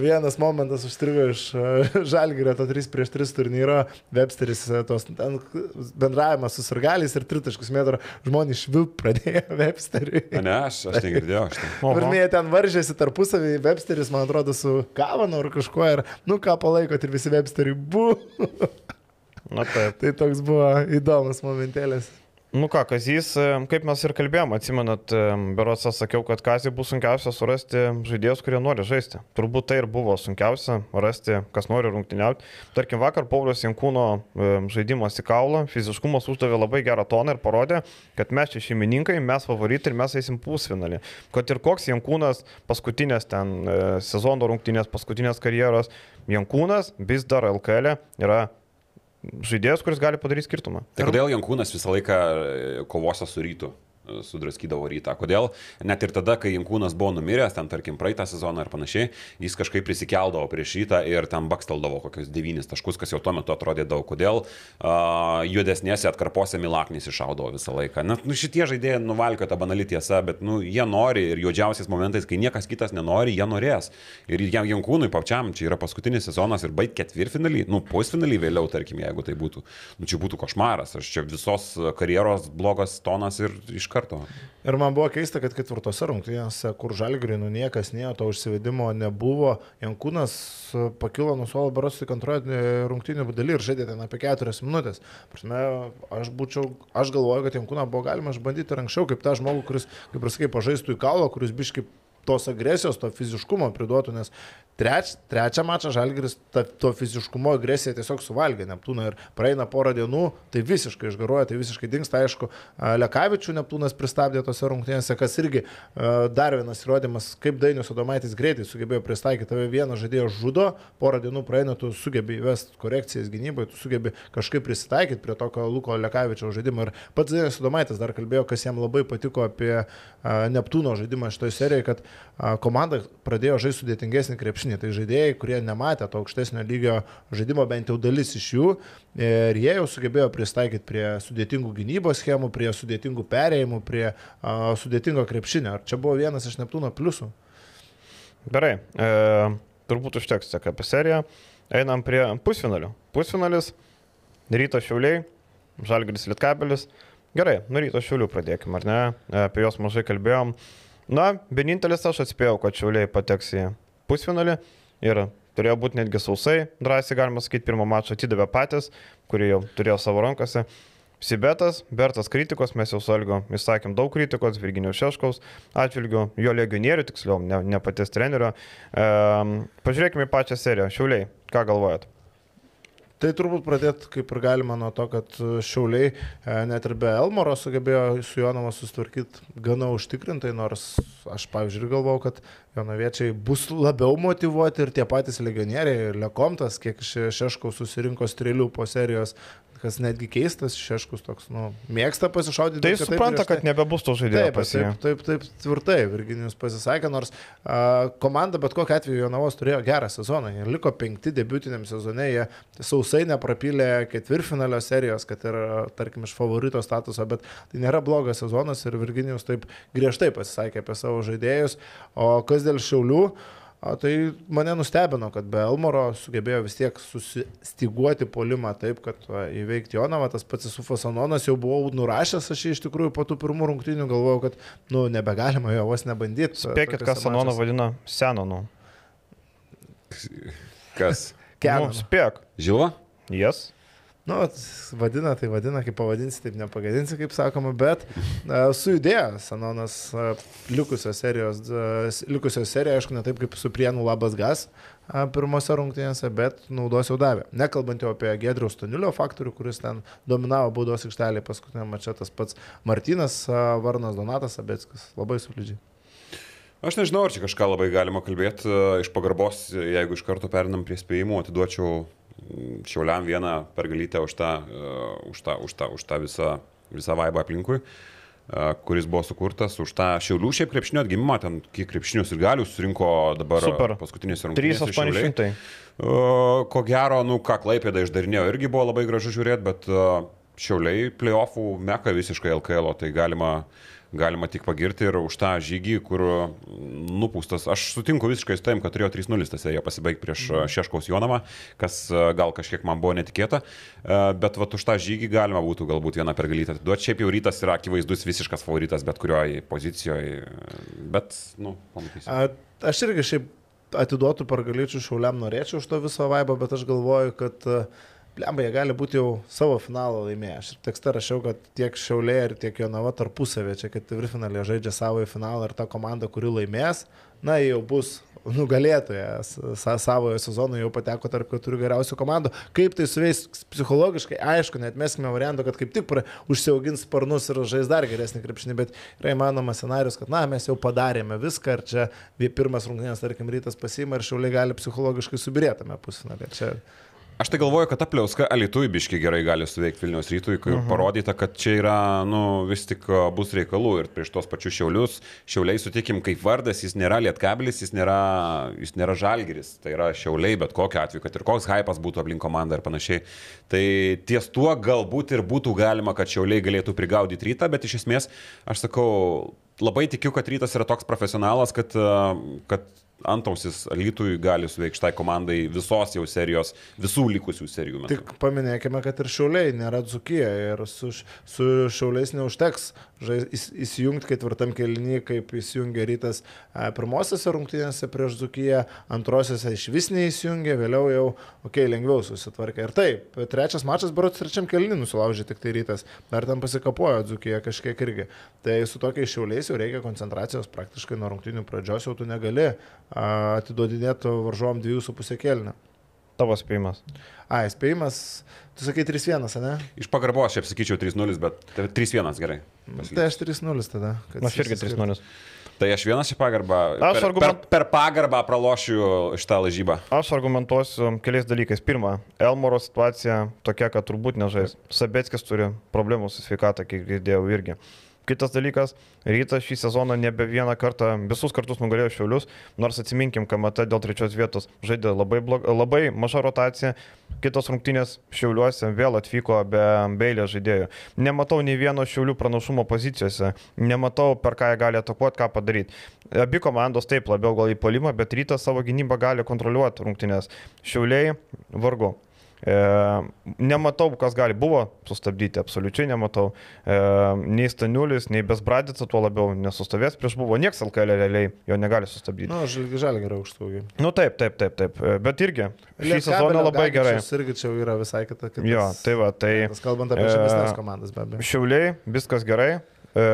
Vienas momentas užstrigo iš e, Žalgirio, to 3 prieš 3 turnyro, Websteris, e, tos bendravimas su sargaliais ir tritaškus metro žmonės švilp pradėjo Websteriui. Ne, aš, aš negirdėjau. Tai. Pirmieji ten varžėsi tarpusavį, Websteris, man atrodo, su Kavanu ar kažkuo ir, nu ką palaikot ir visi Websteriui bu. Na taip. tai toks buvo įdomus momentėlis. Nu ką, Kazys, e, kaip mes ir kalbėjom, atsimenat, e, Berosą sakiau, kad Kazį bus sunkiausia surasti žaidėjus, kurie nori žaisti. Turbūt tai ir buvo sunkiausia rasti, kas nori rungtyniauti. Tarkim, vakar Paulius Jankūno e, žaidimas į kaulą, fiziškumas uždavė labai gerą toną ir parodė, kad mes čia šeimininkai, mes favoritai ir mes eisim pusfinalį. Kad ir koks Jankūnas paskutinės ten e, sezono rungtynės, paskutinės karjeros, Jankūnas vis dar LKL yra žaidėjas, kuris gali padaryti skirtumą. Tai kodėl Jankūnas visą laiką e, kovose su rytu? Sudraskydavo rytą. Kodėl net ir tada, kai Jankūnas buvo numiręs, ten tarkim praeitą sezoną ar panašiai, jis kažkaip prisikeldavo prieš rytą ir tam bakstaldavo kokius devynis taškus, kas jau tuo metu atrodė daug. Kodėl uh, juodesnėse atkarpose Milaknis iššaudavo visą laiką. Na, nu, šitie žaidėjai nuvalkio tą banalį tiesą, bet nu, jie nori ir juodžiausiais momentais, kai niekas kitas nenori, jie norės. Ir jam Jankūnui pačiam čia yra paskutinis sezonas ir baig ketvirtfinalį, nu, pusfinalį vėliau, tarkim, jeigu tai būtų. Nu, čia būtų košmaras. Aš čia visos karjeros blogas tonas ir iš karto. Ir man buvo keista, kad ketvirtose rungtynėse, kur žalgriui nu niekas nėjo, to užsivedimo nebuvo, Jankūnas e, pakilo nuo suolo baros tik antroje rungtynių daly ir žaidė ten apie keturias minutės. Prasme, aš būčiau, aš galvoju, kad Jankūną buvo galima išbandyti ir anksčiau, kaip tą žmogų, kuris, kaip ir sakai, pažaistų į kalą, kuris biškai tos agresijos, to fiziškumo priduotų, nes treč, trečią mačą Žalgiris ta, to fiziškumo agresiją tiesiog suvalgė Neptūną ir praeina porą dienų, tai visiškai išgaruoja, tai visiškai dinksta, aišku, Lekavičių Neptūnas pristabdė tose rungtynėse, kas irgi dar vienas įrodymas, kaip Dainius Adomaitis greitai sugebėjo pristaikyti, tave vieną žaidėją žudo, porą dienų praeina, tu sugebi įvesti korekcijas gynybai, tu sugebi kažkaip prisitaikyti prie tokio Luko Lekavičio žaidimo. Ir pats Dainius Adomaitis dar kalbėjo, kas jam labai patiko apie Neptūno žaidimą šitoje serijoje, kad komanda pradėjo žaisti sudėtingesnį krepšinį. Tai žaidėjai, kurie nematė to aukštesnio lygio žaidimo, bent jau dalis iš jų, ir jie jau sugebėjo pristaikyti prie sudėtingų gynybos schemų, prie sudėtingų perėjimų, prie a, sudėtingo krepšinio. Ar čia buvo vienas iš Neptūno pliusų? Gerai, e, turbūt užteks tiek apie seriją. Einam prie pusfinalių. Pusfinalis, ryto šiauliai, žalgris lietkabelis. Gerai, nuo ryto šiaulių pradėkime, ar ne? E, Apie juos mažai kalbėjom. Na, vienintelis aš atspėjau, kad šiauliai pateks į pusfinalį ir turėjo būti netgi sausai, drąsiai galima sakyti, pirmą mačą atidavė patys, kurį jau turėjo savo rankose. Sibetas, Bertas kritikos, mes jau su Algo išsakėm daug kritikos, Virginijos Šeškaus atžvilgių, jo legionierių, tiksliau, ne, ne paties trenerio. E, pažiūrėkime į pačią seriją. Šiauliai, ką galvojat? Tai turbūt pradėti kaip ir galima nuo to, kad Šiauliai e, net ir be Elmoro sugebėjo su Jonava susitvarkyti gana užtikrintai, nors aš, pavyzdžiui, galvau, kad Jonaviečiai bus labiau motivuoti ir tie patys legionieriai, Lekomtas, kiek Šeškaus susirinko strėlių po serijos, kas netgi keistas, Šeškus toks, nu, mėgsta pasišaudyti. Tai kad supranta, tai- kad nebebus to žaidėjo Taip, taip, taip, taip, tvirtai, Virginijus pasisakė, nors a, komanda bet kokiu atveju Jonavos turėjo gerą sezoną. Jie liko penkti debutiniam sezone, jie sausai neprapylė ketvirfinalio serijos, kad ir, tarkim, iš favorito statuso, bet tai nėra blogas sezonas ir Virginijus taip griežtai pasisakė apie savo žaidėjus. O kas dėl Šiaulių? A, tai mane nustebino, kad be Elmoro sugebėjo vis tiek susistiguoti polimą taip, kad va, įveikti Jonavą. Tas pats Sufas Anonas jau buvau nurašęs, aš iš tikrųjų po tų pirmų rungtynių galvojau, kad nu, nebegalima jo vos nebandyti. Spėkit, kas Sanoną vadina Senonu. Kas? Nu, Kenan. spėk. Žilva? Jas. Nu, vadina, tai vadina, kaip pavadinsi, taip nepagadinsi, kaip sakoma, bet uh, sujudėjo Sanonas uh, likusios serijos, uh, likusios serijos, aišku, ne taip kaip su Prienų labas gas uh, pirmose rungtynėse, bet naudos jau davė. Nekalbant jau apie Gedriaus Tonilio faktorių, kuris ten dominavo baudos aikštelėje paskutinė mačia, tas pats Martinas, uh, Varnas Donatas Abeckis, labai solidžiai. Aš nežinau, ar čia kažką labai galima kalbėti. Iš pagarbos, jeigu iš karto perinam prie spėjimų, atiduočiau Šiauliam vieną pergalytę už tą, e, už tą, už tą, už tą visą, visą vaibą aplinkui, e, kuris buvo sukurtas už tą Šiaulių šiaip krepšinio atgimimą, ten kiek krepšinius ir galių surinko dabar Super. paskutinėse rungtynėse. Šiauliai. 3800. E, Ko gero, nu ką Klaipėda išdarinėjo, irgi buvo labai gražu žiūrėti, bet e, Šiauliai playoffų meka visiškai LKL, tai galima, galima tik pagirti ir už tą žygį, kur mm, nupūstas. Aš sutinku visiškai su tavim, kad turėjo 3-0 tą seriją pasibaigti prieš e, Šeškaus Jonamą, kas e, gal kažkiek man buvo netikėta, E, bet vat už tą žygį galima būtų galbūt vieną pergalytę atiduoti. Šiaip jau rytas yra akivaizdus visiškas favoritas bet kurioje pozicijoje, bet, nu, pamatysim. Aš irgi šiaip atiduotų pargalyčių šauliam norėčiau už to viso vaibą, bet aš galvoju, kad Blemba, jie gali būti jau savo finalą laimėję. Aš tekste rašiau, kad tiek Šiaulė ir tiek Jonava tarpusavė čia ketvirtfinalė žaidžia savo į finalą ir ta komanda, kuri laimės, na, jau bus nugalėtojas sa savojo sezono, jau pateko tarp keturių geriausių komandų. Kaip tai suveis psichologiškai, aišku, net meskime variantą, kad kaip tik pra- užsiaugins sparnus ir žais dar geresnį krepšinį, bet yra įmanomas scenarius, kad, na, mes jau padarėme viską ir čia pirmas rungtynės, tarkim, rytas pasima ir šiauliai gali psichologiškai subirėtame pusfinalį. Čia Aš tai galvoju, kad ta pliauska Alitui biški gerai gali suveikti Vilnius rytui, kai uh -huh. parodyta, kad čia yra, nu, vis tik bus reikalų ir prieš tos pačius šiaulius. Šiauliai, sutikim, kaip vardas, jis nėra lietkabilis, jis nėra, jis nėra žalgeris. Tai yra šiauliai, bet kokiu atveju, kad ir koks hypas būtų aplink komandą ir panašiai. Tai ties tuo galbūt ir būtų galima, kad šiauliai galėtų prigaudyti rytą, bet iš esmės, aš sakau, labai tikiu, kad rytas yra toks profesionalas, kad, kad antausis Alitui gali suveikti šitai komandai visos jau serijos, visų likusių serijų metu. Tik paminėkime, kad ir šiauliai nėra dzukija ir su, su šiauliais neužteks žais- įs- įsijungti ketvirtam kelnyje, kaip įsijungė rytas e, pirmosiose rungtynėse prieš dzukiją, antrosiose iš vis neįsijungė, vėliau jau, okei, okay, lengviau susitvarkė. Ir taip, trečias mačas, berots trečiam kelnyje nusilaužė tik tai rytas, dar ten pasikapojo dzukija kažkiek irgi. Tai su tokiais šiauliais jau reikia koncentracijos praktiškai nuo rungtynių pradžios, jau tu negali a, atiduodinėti varžovom 2,5 kelnių. Tavo spėjimas. A, spėjimas, tu sakai 3-1, ne? Iš pagarbos, šiaip sakyčiau 3-0, bet 3-1 gerai. pasilikti. Tai aš 3-0 tada. kad Aš irgi išsiskirtų. 3-0. Tai aš vienas šią pagarbą. Aš per, argument- per, per pagarbą pralošiu šitą lažybą. Aš argumentuosiu keliais dalykais. Pirma, Elmoro situacija tokia, kad turbūt nežais. Sabetskis turi problemų su sveikata, kiek girdėjau irgi. Kitas dalykas, rytas šį sezoną nebe vieną kartą, visus kartus nugalėjo Šiaulius, nors atsiminkim, KMT dėl trečios vietos žaidė labai, blog, labai maža rotacija, kitos rungtynės Šiauliuose vėl atvyko be beilės žaidėjų. Nematau nei vieno Šiaulių pranašumo pozicijose, nematau per ką jie gali atakuoti, ką padaryti. Abi komandos taip labiau gal į polimą, bet rytas savo gynybą gali kontroliuoti rungtynės. Šiauliai vargu. E, nematau, kas gali. Buvo sustabdyti, absoliučiai nematau. E, nei Staniulis, nei Besbradica tuo labiau nesustovės. Prieš buvo nieks LKL realiai, jo negali sustabdyti. Nu, žalgi žalgi gerai aukštaugiai. Nu taip, taip, taip, taip. Bet irgi šį sezoną labai gerai. Irgi čia yra visai kita. kitas- Jo, tai va, tai kitas, Kalbant apie žemesnės komandas, be abejo. Šiauliai, viskas gerai. E,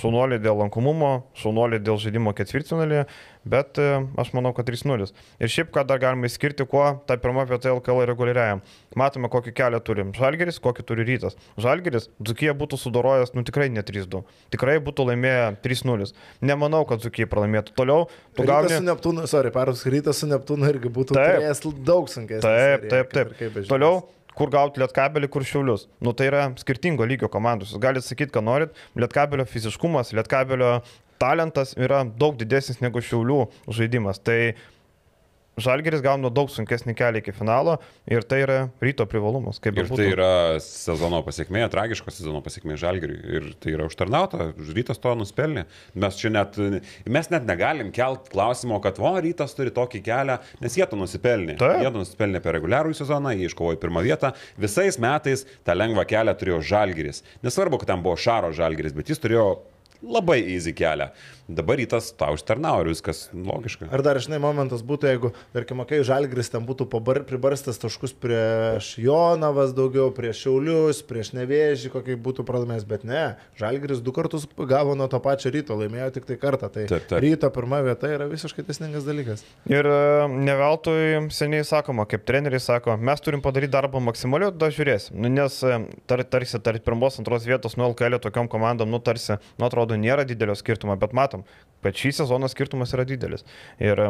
šaunuoliai dėl lankomumo, šaunuoliai dėl žaidimo ketvirtfinalį, bet e, aš manau, kad 3-0. Ir šiaip, ką dar galime išskirti, kuo ta pirma vieta LKL reguliariajam. Matome, kokį kelią turim. Žalgeris, kokį turi rytas. Žalgeris, Dzukija būtų sudorojęs, nu tikrai ne 3-2. Tikrai būtų laimėję 3-0. Nemanau, kad Dzukija pralaimėtų. Toliau, tu Rytas gauni... su Neptūnu, sorry, perus rytas su Neptūnu irgi būtų Taip. daug sunkesnį. Taip, taip, taip. Toliau, kur gauti lietkabelį, kur šiaulius. Nu tai yra skirtingo lygio komandos. Jūs galite sakyti, ką norit. Lietkabelio fiziškumas, lietkabelio talentas yra daug didesnis negu šiaulių žaidimas. Tai Žalgeris gauna daug sunkesnį kelią iki finalo ir tai yra ryto privalumas. Ir bebūtų. tai yra sezono pasiekmė, tragiško sezono pasiekmė Žalgiriui. Ir tai yra užtarnauta, rytas to nuspelnė. Mes čia net, mes net negalim kelt klausimo, kad o, rytas turi tokį kelią, nes jie to nusipelnė. Taip. Jie to nusipelnė per reguliarų sezoną, jie iškovojo pirmą vietą. Visais metais tą lengvą kelią turėjo Žalgiris. Nesvarbu, kad ten buvo Šaro Žalgiris, bet jis turėjo labai easy kelią. Dabar rytas tau užtarnavo ir viskas logiška. Ar dar, žinai, momentas būtų, jeigu, tarkim, kai Žalgris ten būtų pabar, pribarstas taškus prieš Jonavas daugiau, prieš Šiaulius, prieš Nevėžį, kokį būtų pralaimėjęs, bet ne, Žalgris du kartus gavo nuo to pačio ryto, laimėjo tik tai kartą. Tai Taip, taip. ryto pirma vieta yra visiškai tesningas dalykas. Ir e, ne veltui seniai sakoma, kaip treneriai sako, mes turim padaryti darbą maksimaliu, tada žiūrėsim. Nu, nes e, tar, tarsi tarp pirmos, antros vietos nuo LKL tokiom komandom, nu tarsi, nu atrodo, nėra didelio skirtumo, bet matom, kad šį sezoną skirtumas yra didelis. Ir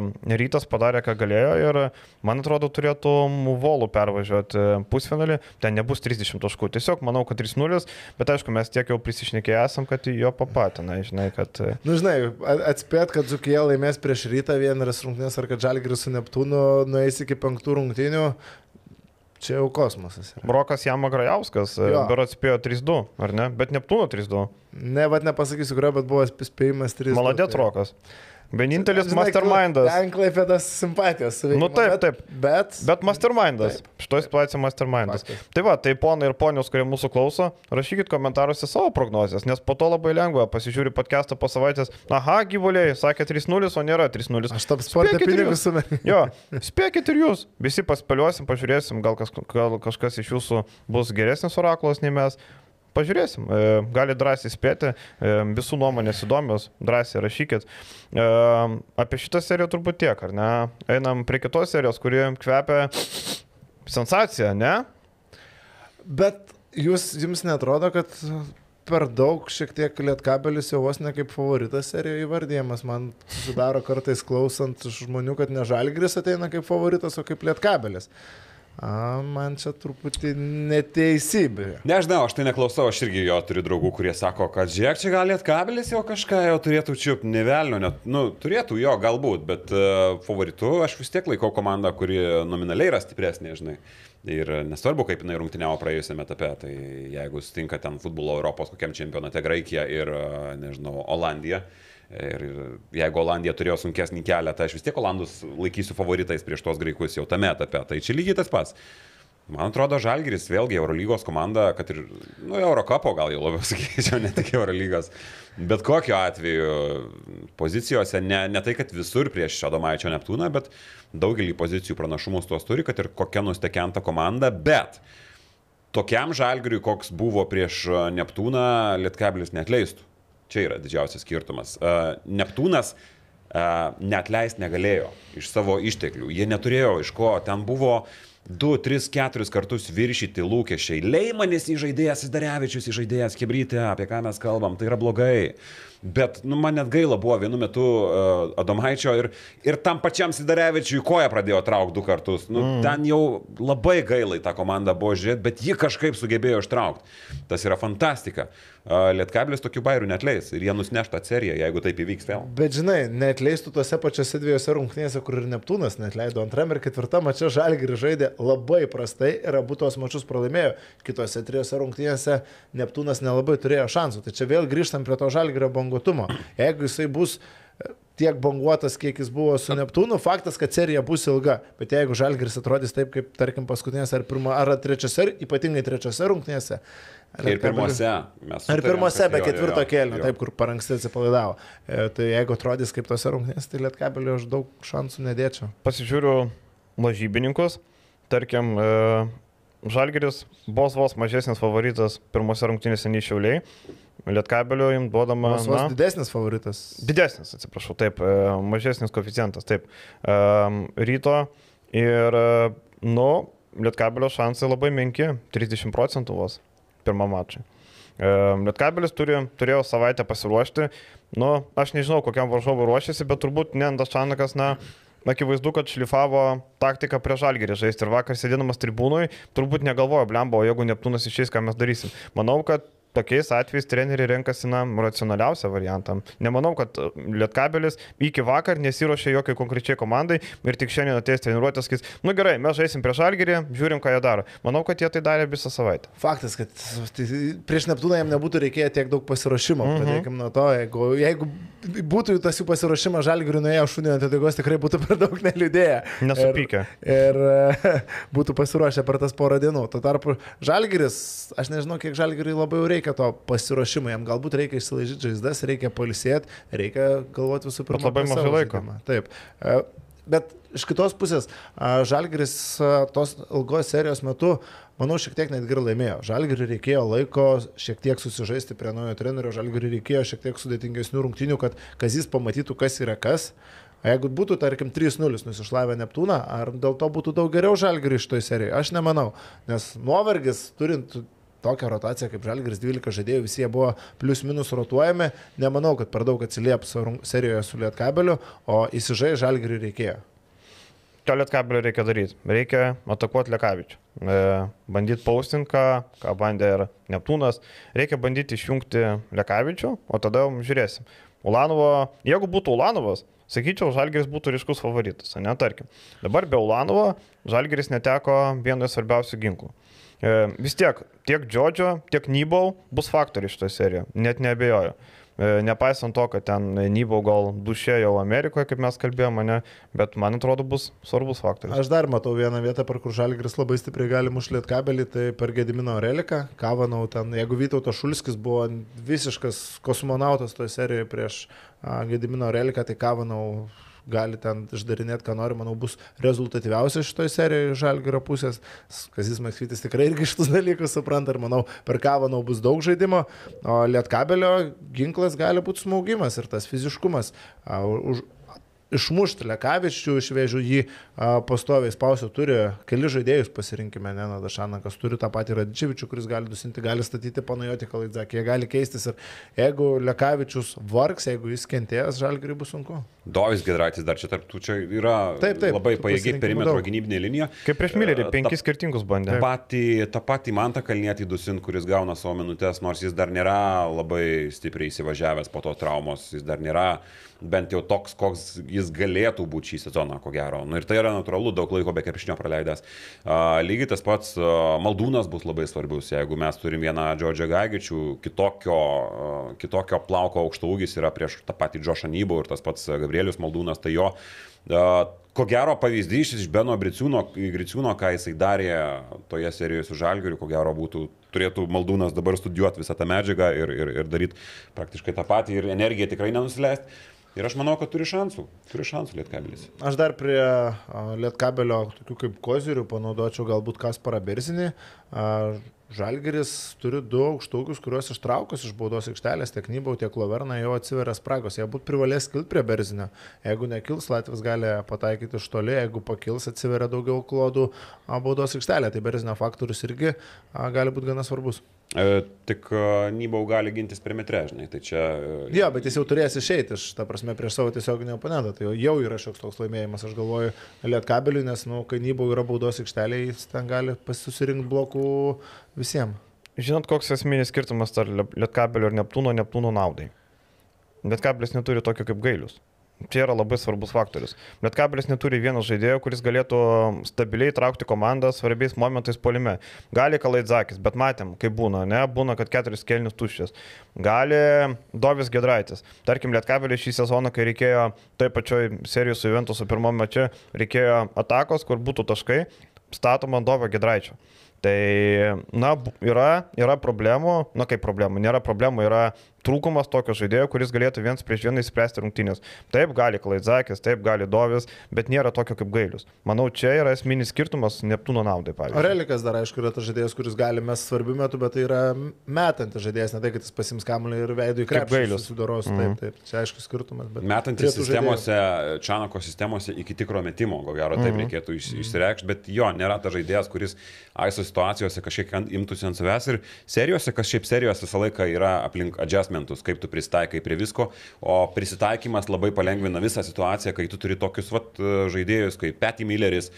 rytas padarė, ką galėjo ir man atrodo, turėtų Volų pervažiuoti pusfinalį, ten nebus 30 taškų. Tiesiog manau, kad 3-0, bet aišku, mes tiek jau prisišnekėję esam, kad jo papatina, žinai, kad... e, nu, žinai, atspėt, kad Zukija laimės prieš rytą vieneras rungtynės ar kad Žalgris su Neptūnu nueis iki penktų rungtynių, čia jau kosmosas. Yra. Brokas Jama Grajauskas, e, Jo. berots spėjo 3-2, ar ne? Bet Neptūno 3-2. Ne, vad nepasakysiu, kurio, bet buvo spėjimas 3. Maladėt Rokas. Vienintelis mastermindas. Ten klaipėdas simpatijos. su Nu, taip, bet- taip. Bet, Bet mastermindas. Šitoje situacijoje mastermindas. Faktas. Tai va, tai ponai ir ponios, kurie mūsų klauso, rašykit komentaruose savo prognozes, nes po to labai lengva pasižiūri podcastą po savaitės. Aha, gyvuliai, sakė 3-0, o nėra 3-0. aš tam sportą pinigus sumetu. Jo, spėkit ir jūs. Visi paspėliosim, pažiūrėsim, gal, kas, gal kažkas iš jūsų bus geresnis oraklas nei mes. Pažiūrėsim, e, gali drąsiai spėti, e, visų nuomonės įdomios, drąsiai rašykit. E, Apie šitą seriją turbūt tiek, ar ne? Einam prie kitos serijos, kuri kvepia sensacija, ne? Bet jūs, jums netrodo, kad per daug šiek tiek lietkabelis jau vos ne kaip favoritas serijoje įvardyjamas. Man susidaro kartais klausant žmonių, kad ne žalgris ateina kaip favoritas, o kaip lietkabelis. A, man čia truputį neteisybė. Nežinau, aš tai neklausau, aš irgi jo turiu draugų, kurie sako, kad žiūrėk, čia gal lietkabelis jau kažką jau turėtų čiupti, nevelnio, net, nu, turėtų jo galbūt, bet uh, favoritu aš vis tiek laikau komandą, kuri nominaliai yra stipresnė, žinai. Ir nesvarbu, kaip jinai rungtyniavo praėjusiame etape, tai jeigu sutinka ten futbolo Europos kokiam čempionate Graikija ir, uh, nežinau, Olandija. Ir jeigu Olandija turėjo sunkesnį kelią, tai aš vis tiek Olandus laikysiu favoritais prieš tos graikus jau tame etape. Tai čia lygiai tas pats. Man atrodo, Žalgiris vėlgi Eurolygos komanda, kad ir, nu, Eurocapo gal jau labiau sakyčiau, ne tik Eurolygos. Bet kokiu atveju pozicijose, ne, ne tai, kad visur prieš Šadomaičio Neptūną, bet daugelį pozicijų pranašumus tuos turi, kad ir kokia nustekenta komanda, bet tokiam Žalgiriui, koks buvo prieš Neptūną, Lietkabilis netleistų. Čia yra didžiausias skirtumas. Neptūnas net leist negalėjo iš savo išteklių. Jie neturėjo iš ko. Ten buvo 2, 3, 4 kartus viršyti lūkesčiai. Leimanis įžaidėjas, Sidarevičius įžaidėjas, Kebrytė, apie ką mes kalbam, tai yra blogai. Bet nu, man net gaila buvo vienu metu uh, Adomaičio ir, ir tam pačiam Sidarevičiui koja pradėjo traukti du kartus. Nu, mm. Ten jau labai gaila į tą komandą buvo žiūrėti, bet ji kažkaip sugebėjo ištraukti. Tas yra fantastika. Uh, Lietkabilis tokių bairių netleis ir jie nusneš tą seriją, jeigu taip įvyks vėl. Bet žinai, neatleistų tose pačiose dviejose rungtynėse, kur ir Neptūnas netleido antram ir ketvirtam mače Žalgiris žaidė labai prastai ir abu tos mačius pralaimėjo. Kitose trijose rungtynėse Neptūnas nelabai turėjo šansų. Tai čia vėl grįžtam prie to Žalgirio banguotumo. Jeigu jisai bus e, tiek banguotas, kiek jis buvo su Neptūnu, faktas, kad serija bus ilga. Bet jeigu Žalgiris atrodys taip, kaip tarkim paskutinėse ar, pirma, ar trečiose, ypatingai trečiose rungtynėse. Ir pirmose. mes Ar pirmose be ketvirto jo. taip, kur per anksti atsipalaidavo. E, tai jeigu atrodys kaip tose rungtynėse, tai lietkabelio aš daug šansų nedėčiau. Pasižiūriu lažybininkus, tarkim, e, Žalgeris vos vos mažesnis favoritas pirmose rungtynėse nei Šiauliai. Lietkabeliu jums duodama... Vos vos didesnis favoritas. Didesnis, atsiprašau, taip, e, mažesnis koeficientas, taip. Um, ryto ir, e, nu, Lietkabelio šansai labai menki, 30 procentų vos pirmą mačą. Um, Lietkabelis turi, turėjo savaitę pasiruošti, nu, aš nežinau, kokiam varžovui ruošiasi, bet turbūt Nendas Čanakas, na, akivaizdu, kad šlifavo taktiką prieš žalgerį žaisti ir vakar sėdėdamas tribūnui, turbūt negalvojo, blembo, jeigu Neptūnas išeis, ką mes darysim. Manau, kad tokiais atvejais treneriai renkasi na, racionaliausią variantą. Nemanau, kad e, Lietkabelis iki vakar nesiuošė jokiai konkrečiai komandai ir tik šiandien ateis treniruotės, sakys, nu gerai, mes žaisim prieš Algerį, žiūrim, ką jie daro. Manau, kad jie tai darė visą savaitę. Faktas, kad tai prieš Neptūną jam nebūtų reikėję tiek daug pasiruošimo. Mm -hmm. Pradėkime nuo to, jeigu, jeigu būtų tas jų pasiruošimas Žalgiriui nuėjo šunį ant atėgos, tikrai būtų per daug neliūdėję. Nesupykę. Ir, ir būtų pasiruošę per tas porą dienų. Tuo tarpu Žalgiris, aš nežinau, kiek Žalgiriui labai jau reikia reikia to pasiruošimo, jam galbūt reikia išsilaižyti žaizdas, reikia palisėti, reikia galvoti visų pirma. Bet labai mažai laiko. Žaidimą. Taip. E, bet iš kitos pusės, Žalgiris tos ilgos serijos metu, manau, šiek tiek netgi ir laimėjo. Žalgiriui reikėjo laiko šiek tiek susižaisti prie naujo trenerio, Žalgiriui reikėjo šiek tiek sudėtingesnių rungtinių, kad Kazis pamatytų, kas yra kas. O jeigu būtų, tarkim, 3-0 nusišlavę Neptūną, ar dėl to būtų daug geriau žalgiriui šitoje serijoje? Aš nemanau, nes nuovargis, turint tokią rotaciją kaip Žalgiris 12 žaidėjų, visi jie buvo plius minus rotuojami. Nemanau, kad per daug atsilieps serijoje su Lietkabeliu, o įsižai Žalgiriui reikėjo. Ką Lietkabelio reikia daryti? Reikia atakuoti Liekavičių. E, bandyti paustinti, ką, bandė ir Neptūnas. Reikia bandyti išjungti Liekavičių, o tada žiūrėsim. Ulanovo, jeigu būtų Ulanovas, sakyčiau, Žalgeris būtų ryškus favoritas, ne tarkim. Dabar be Ulanovo Žalgeris neteko vieno svarbiausių ginklų. E, vis tiek, tiek Džodžio, tiek Nybau bus faktoriai šitoje serijoje, net nebejoju. E, nepaisant to, kad ten Nybau gal dušė jau Amerikoje, kaip mes kalbėjome, ne, bet man atrodo bus svarbus faktorius. Aš dar matau vieną vietą, per kur Žalgris labai stipriai gali mušlėti kabelį, tai per Gedimino Reliką, Kavanau ten, jeigu Vytautas Šulskis buvo visiškas kosmonautas toje serijoje prieš Gedimino Reliką, tai Kavanau gali ten išdarinėti, ką nori, manau, bus rezultatyviausias šitoje serijoje Žalgirio pusės. Kazis Maksytis tikrai irgi šitus dalykus supranta ir manau, per Kavanau bus daug žaidimo, o Lietkabelio ginklas gali būti smaugimas ir tas fiziškumas. Už, išmušti Lekavičių, išvežiu jį pastoviai spausiu, turi keli žaidėjus pasirinkime, ne, na, Dašanakas turi tą patį Radčivičių, kuris gali dusinti, gali statyti panajoti Kalaidžakį, jie gali keistis ir jeigu Lekavičius vargs, jeigu jis kentėjęs, žalgiriui bus sunku. Dovis Gedraitis dar čia tarp tų čia yra taip, taip, labai pajėgi perimetro gynybinė linija. Kaip prieš Millerį, penkis skirtingus bandė. Ta patį, ta patį Mantą Kalnietį Dusin, kuris gauna savo minutės, nors jis dar nėra labai stipriai įsivažiavęs po to traumos, jis dar nėra bent jau toks, koks jis galėtų būti šį sezoną, ko gero. Nu, ir tai yra natūralu, daug laiko be krepšinio praleidęs. Uh, lygiai tas pats uh, Maldūnas bus labai svarbus, jeigu mes turim vieną Džordžią Gaigičių, kitokio, uh, kitokio plauko aukšto ūgis yra prieš tą patį Džošą Nybų ir tas pats Gabrielius Maldūnas, tai jo ko gero pavyzdys iš Beno Griciūno, Griciūno, ką jisai darė toje serijoje su Žalgiriu, ko gero būtų, turėtų Maldūnas dabar studijuoti visą tą medžiagą ir, ir, ir daryti praktiškai tą patį ir energiją tikrai nenusileisti. Ir aš manau, kad turi šansų. Turi šansų Lietkabelis. Aš dar prie Lietkabelio tokių kaip kozirių panaudočiau galbūt Kasparą Berzinį. Žalgeris turi du aukštaugius, kuriuos ištraukus iš baudos aikštelės, tiek Nybau, tiek Loverna jau atsiveria spragos. Jie būt privalės kilti prie Berzinio. Jeigu nekils, Latvijas gali pataikyti iš toli, jeigu pakils, atsiveria daugiau klodų baudos aikštelė. Tai Berzinio faktorius irgi gali būti gana svarbus. E, tik e, Nybau gali gintis perimetre, žinai, tai čia... E, jo, bet jis jau turės išeiti iš, ta prasme, prieš savo tiesioginį oponentą, tai jau yra šioks toks laimėjimas, aš galvoju, Lietkabeliui, nes, nu, kai Nybau yra baudos aikštelė, jis ten gali pasisirinkti blokų visiems. Žinot, koks esminis skirtumas tarp Lietkabelio ir Neptūno, Neptūno naudai? Lietkabelis neturi tokio kaip gailius. Čia yra labai svarbus faktorius. Bet kabelis neturi vieno žaidėjo, kuris galėtų stabiliai traukti komandą svarbiais momentais polime. Gali Kalaidzakis, bet matėm, kaip būna, ne? Būna, kad keturis kelnius tuščias. Gali Dovis Gedraitis. Tarkim, Lietkabelis šį sezoną, kai reikėjo toj pačioj serijos su Juventusu pirmame mače, reikėjo atakos, kur būtų taškai, statoma Dovio Gedraičio. Tai, na, yra, yra problemų, na kaip problemų, nėra problemų, yra trūkumas tokio žaidėjo, kuris galėtų viens prieš vieną įspręsti rungtynės. Taip gali Klaidzakis, taip gali Dovis, bet nėra tokio kaip Gailius. Manau, čia yra esminis skirtumas Neptūno naudai, pavyzdžiui. Relikas dar, aišku, yra tas žaidėjas, kuris gali mes svarbių metų, bet tai yra metantis žaidėjas, ne tai, kad jis pasims kamuolį ir veidų į Kaip krepšį. Gailius. Susidoros, Mhm. taip, taip. Čia aišku skirtumas. Bet Metantis sistemose, Čanako sistemose iki tikro metimo, ko gero taip reikėtų iš, išsireikšti, bet jo, nėra ta žaidėjas, kuris aiso situacijose kažkiek imtųsi ant savęs ir serijose, kas šiaip serijos visą laiką yra aplink adjustmentus, kaip tu pristaikai prie visko, o prisitaikymas labai palengvina visą situaciją, kai tu turi tokius vat, žaidėjus kaip Patty Milleris,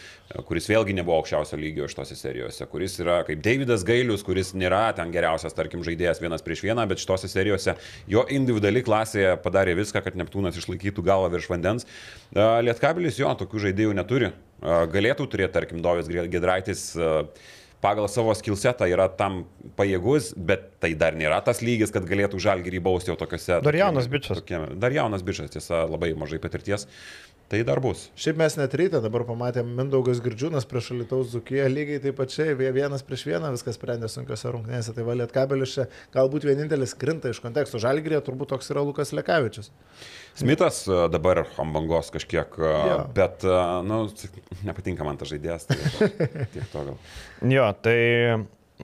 kuris vėlgi nebuvo aukščiausio lygio šitose serijose, kuris yra kaip Davidas Gailius, kuris nėra ten geriausias, tarkim, žaidėjas vienas prieš vieną, bet šitose serijose jo individuali klasėje padarė viską, kad Neptūnas išlaikytų galvą virš vandens. Lietkabilis jo tokių žaidėjų neturi. Galėtų turėti, tarkim, Dovis Gedraitis a, pagal savo skillsetą yra tam pajėgus, bet tai dar nėra tas lygis, kad galėtų žalgį bausti jau tokiuose. Dar jaunas tokiame- Dar jaunas bičias, tiesa, labai mažai patirties. Tai dar bus. Šiaip mes net ryte dabar pamatėm Mindaugas Girdžiūnas prieš Alitaus Zukiją, lygiai taip pačiai, vie- vienas prieš vieną viskas sprendė sunkiose rungtynėse. Tai valėt kabelis čia galbūt vienintelis krinta iš konteksto. Žalgrė turbūt toks yra Lukas Lekavičius. Smithas a, dabar ant bangos kažkiek, a, Jo. bet, a, nu, nepatinka man tas žaidėjas. Tai tiek to gal. Jo, tai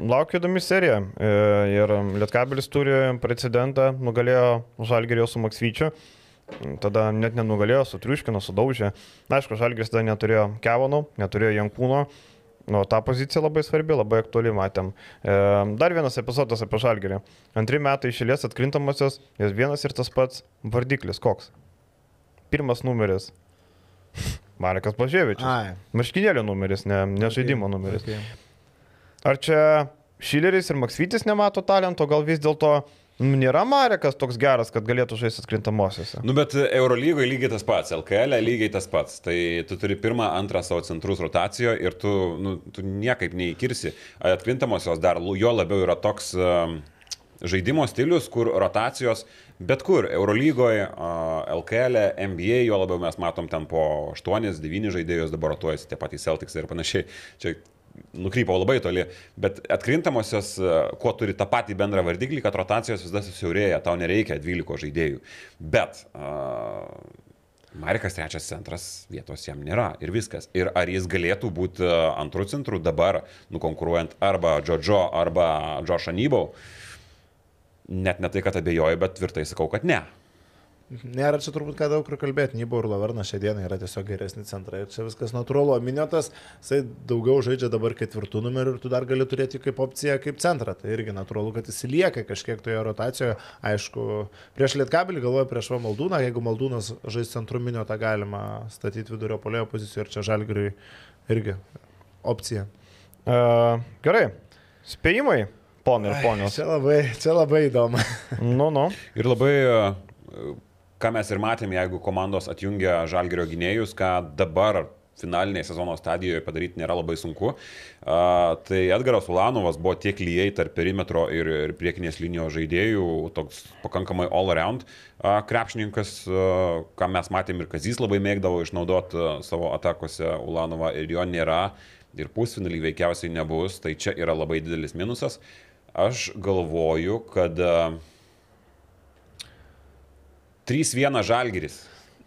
laukia įdomi serija. E, Ir Lietkabelis turi precedentą, nugalėjo Žalgerio su Maksvyčiu. Tada net nenugalėjo, sutriuškino, sudaužė. Na, aišku, Žalgeris tada neturėjo Kevono, neturėjo Jankūno. Nu, ta pozicija labai svarbi, labai aktuali, matėm. E, dar vienas epizodas apie Žalgerį. Antri metai išėlės atkrintamosios, jis vienas ir tas pats vardiklis. Koks? Pirmas numeris. Marekas Pažėvičius. Ai. Marškinėlio numeris, ne, ne žaidimo numeris. Okay. Ar čia Šileris ir Maksvytis nemato talento, gal vis dėlto nu, nėra Marekas toks geras, kad galėtų žaisti atkrintamosiose? Nu, bet Eurolygoje lygiai tas pats, LKL lygiai tas pats. Tai tu turi pirmą, antrą savo centrus rotacijoje ir tu, nu, tu niekaip neįkirsi. Atkrintamosios dar jo labiau yra toks um, žaidimo stilius, kur rotacijos bet kur. Eurolygoje, LKL, NBA, jo labiau mes matom ten po 8-9 žaidėjus, dabar rotuojasi tie patys Celtics ir panašiai. Čia nukrypau labai toli, bet atkrintamosios, e, kuo turi tą patį bendrą vardiklį, kad rotacijos vis dar susiaurėja, tau nereikia 12 žaidėjų. Bet uh, Marikas trečias centras vietos jam nėra ir viskas. Ir ar jis galėtų būti e, antrų centrų dabar, nukonkuruojant arba Džodžo, arba Džošą Nybau, net ne tai, kad abejoju, bet tvirtai sakau, kad ne. Nėra čia turbūt ką daug kur kalbėti. Nybo ir Laverna šią dieną yra tiesiog geresni centrai. Ir čia viskas natūralu. Miniotas, jisai daugiau žaidžia dabar ketvirtų numerių ir tu dar gali turėti kaip opciją, kaip centrą. Tai irgi natūralu, kad jis lieka kažkiek toje rotacijoje. Aišku, prieš Lietkabelį galvoju prieš va Maldūną. Jeigu Maldūnas žais centru miniotą, galima statyti vidurio polėjo poziciją ir čia Žalgiriui irgi opcija. Uh, gerai, spėjimai, ponai ir ponios. Čia labai, čia labai įdomu. Nu, nu. Ir labai, e, ką mes ir matėm, jeigu komandos atjungia žalgerio gynėjus, ką dabar finalinėje sezono stadijoje padaryti nėra labai sunku. Uh, tai Edgaras Ulanovas buvo tiek lyjei tarp perimetro ir, ir priekinės linijos žaidėjų, toks pakankamai all-around uh, krepšininkas, uh, ką mes matėm ir Kazys labai mėgdavo išnaudoti savo atakose Ulanovą ir jo nėra ir pusfinalį veikiausiai nebus, tai čia yra labai didelis minusas. Aš galvoju, kad uh, 3-1 žalgeris.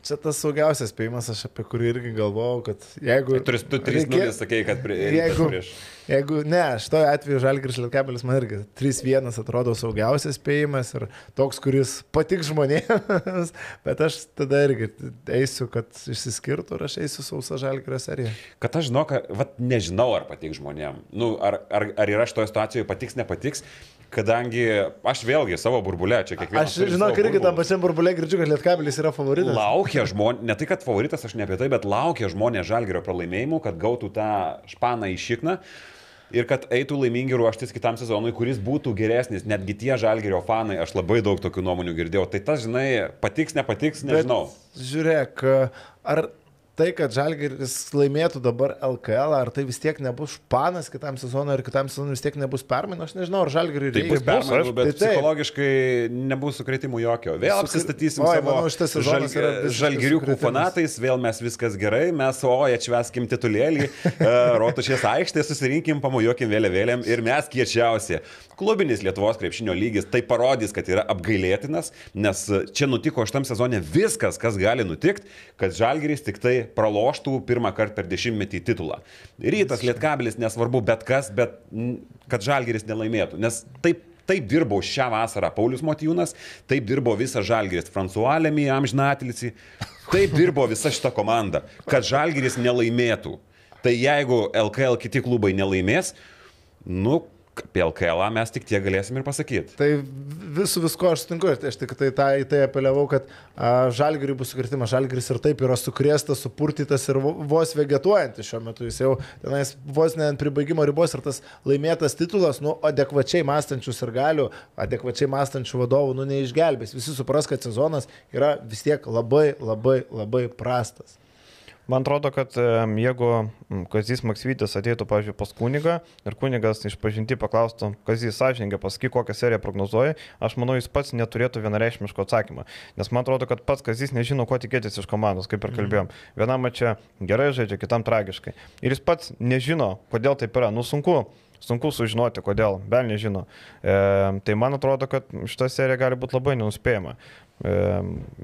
Čia tas saugiausias spėjimas, aš apie kurį irgi galvojau, kad jeigu... Tu, tu 3-0 sakei, kad prie, Jeigu, prieš. jeigu, ne, šitoje atveju Žalgiris Lietkabelis man irgi 3-1 atrodo saugiausias spėjimas ir toks, kuris patiks žmonėms, bet aš tada irgi eisiu, kad išsiskirtų ir aš eisiu sausą Žalgirio seriją. Kad aš žinau, kad, vat, nežinau, ar patiks žmonėm. Nu, ar, ar, ar yra šitoje situacijoje patiks, nepatiks, kadangi aš vėlgi savo burbulę čia kiekvienas. Aš žinau, savo irgi tam pačiam burbulė girdžiu, kad Lietkabelis yra favoritas. Laukia žmonės, ne tai kad favoritas, aš ne apie tai, bet laukia žmonės žalgerio pralaimėjimų, kad gautų tą španą į šikną. Ir kad eitų laimingi ruoštis kitam sezonui, kuris būtų geresnis, netgi tie žalgerio fanai, aš labai daug tokių nuomonių girdėjau. Tai tas, žinai, patiks, nepatiks, nežinau. Bet, žiūrėk, ar tai, kad Žalgiris laimėtų dabar LKL, ar tai vis tiek nebus španas kitam sezonui, ar kitam sezonui vis tiek nebus permainų, aš nežinau, ar Žalgiriui Tai bus reikia. permainų, bet Tai taip. psichologiškai nebus sukretimų jokio. Vėl Sukre- apsistatysim Oi, savo visiškas žalgiriukų fanatais, vėl mes viskas gerai, mes o, atšveskim titulėlį, e, rotušės aikštė, susirinkim, pamojokim vėliavėlėm ir mes kiečiausi. Klubinis Lietuvos krepšinio lygis tai parodys, kad yra apgailėtinas, nes čia nutiko šitam sezone viskas, kas gali nutikti, kad Žalgiris tik tai praloštų pirmą kartą per dešimtmetį titulą. Rytas, Lietkabilis, nesvarbu, bet kas, bet kad Žalgiris nelaimėtų. Nes taip Taip dirbo šią vasarą Paulius Motijūnas, taip dirbo visas Žalgiris, Fransualėmi, Amžinatilisi, taip dirbo visa šita komanda, kad Žalgiris nelaimėtų. Tai jeigu LKL kiti klubai nelaimės, nu, apie LKL mes tik tie galėsim ir pasakyti. Tai visų visko aš sutinku, ir aš tik tai, tai, tai apeliavau, kad žalgiriui bus sukritimas, žalgiris ir taip yra sukrėstas, supurtytas ir vo- vos vegetuojantis šiuo metu. Jis jau tenais vos ne ant pribaigimo ribos ir tas laimėtas titulas, nu, adekvačiai mąstančių ir galių, adekvačiai mąstančių vadovų, nu, neišgelbės. Visi supras, kad sezonas yra vis tiek labai, labai, labai prastas. Man atrodo, kad jeigu Kazis Maksvytis ateitų, pavyzdžiui, pas kunigą ir kunigas iš pažinti paklaustų, Kazis sąžininkai pasakyk, kokią seriją prognozuoji, aš manau, jis pats neturėtų vienareišmiško atsakymą. Nes man atrodo, kad pats Kazis nežino, ko tikėtis iš komandos, kaip ir kalbėjom. Vienam čia gerai žaidžia, kitam tragiškai. Ir jis pats nežino, kodėl taip yra. Nu sunku. Sunku sužinoti, kodėl, bel nežino. E, tai man atrodo, kad šita serija gali būti labai nenuspėjama. E,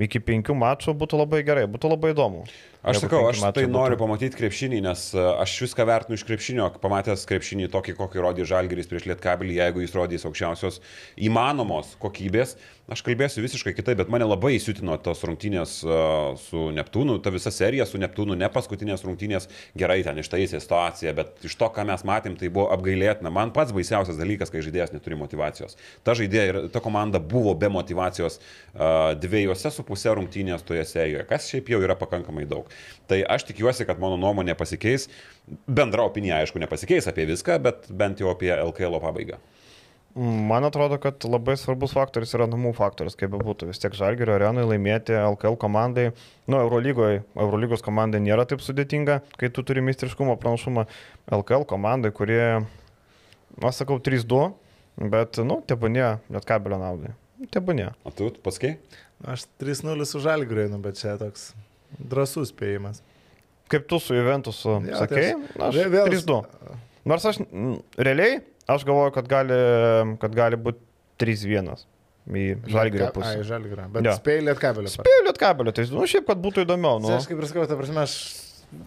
iki penkių mačų būtų labai gerai, būtų labai įdomu. Aš sakau, aš tai būtų. noriu pamatyti krepšinį, nes e, aš viską vertinu iš krepšinio, pamatęs krepšinį tokį, kokį rodė Žalgeris prieš Lietkabelį, jeigu jis rodys aukščiausios įmanomos kokybės, aš kalbėsiu visiškai kitaip, bet mane labai įsiutino tos rungtynės e, su Neptūnu, ta visa serija su Neptūnu, ne paskutinės rungtynės, gerai ten ištaisė situaciją, bet iš to, ką mes matėm, tai buvo apgailėtina. Man pats baisiausias dalykas, kai žaidėjas neturi motivacijos. Ta žaidėja ir ta komanda buvo be motivacijos uh, dviejose su pusė rungtynės toje serijoje, kas šiaip jau yra pakankamai daug. Tai aš tikiuosi, kad mano nuomonė pasikeis. Bendra opinija, aišku, nepasikeis apie viską, bet bent jau apie LKL pabaigą. Man atrodo, kad labai svarbus faktorius yra namų faktorius, kaip bebūtų. Vis tiek Žalgirio arenui laimėti LKL komandai, nu, Eurolygoje, Eurolygos komandai nėra taip sudėtinga, kai tu turi mistriškumo pranašumą. LKL komandai, kurie, aš sakau, 3-2, bet, nu, tebūnė, net kabelio naudai. Tebūnė. O tu paskei? Aš 3-0 su žalgiriui, nu, bet čia toks drasus spėjimas. Kaip tu su Juventusu sakei, tai aš vėl- 3-2. Nors aš, realiai, aš galvoju, kad gali, kad gali būti 3-1 į Žalgirio Ai, pusę. žalgirio. Bet Jo. spėjai lietkabelio. Spėjau lietkabelio, tai, nu, šiaip, kad būtų įdomiau. Nu. Nu. Aš kaip ir sakau, ta prasme, aš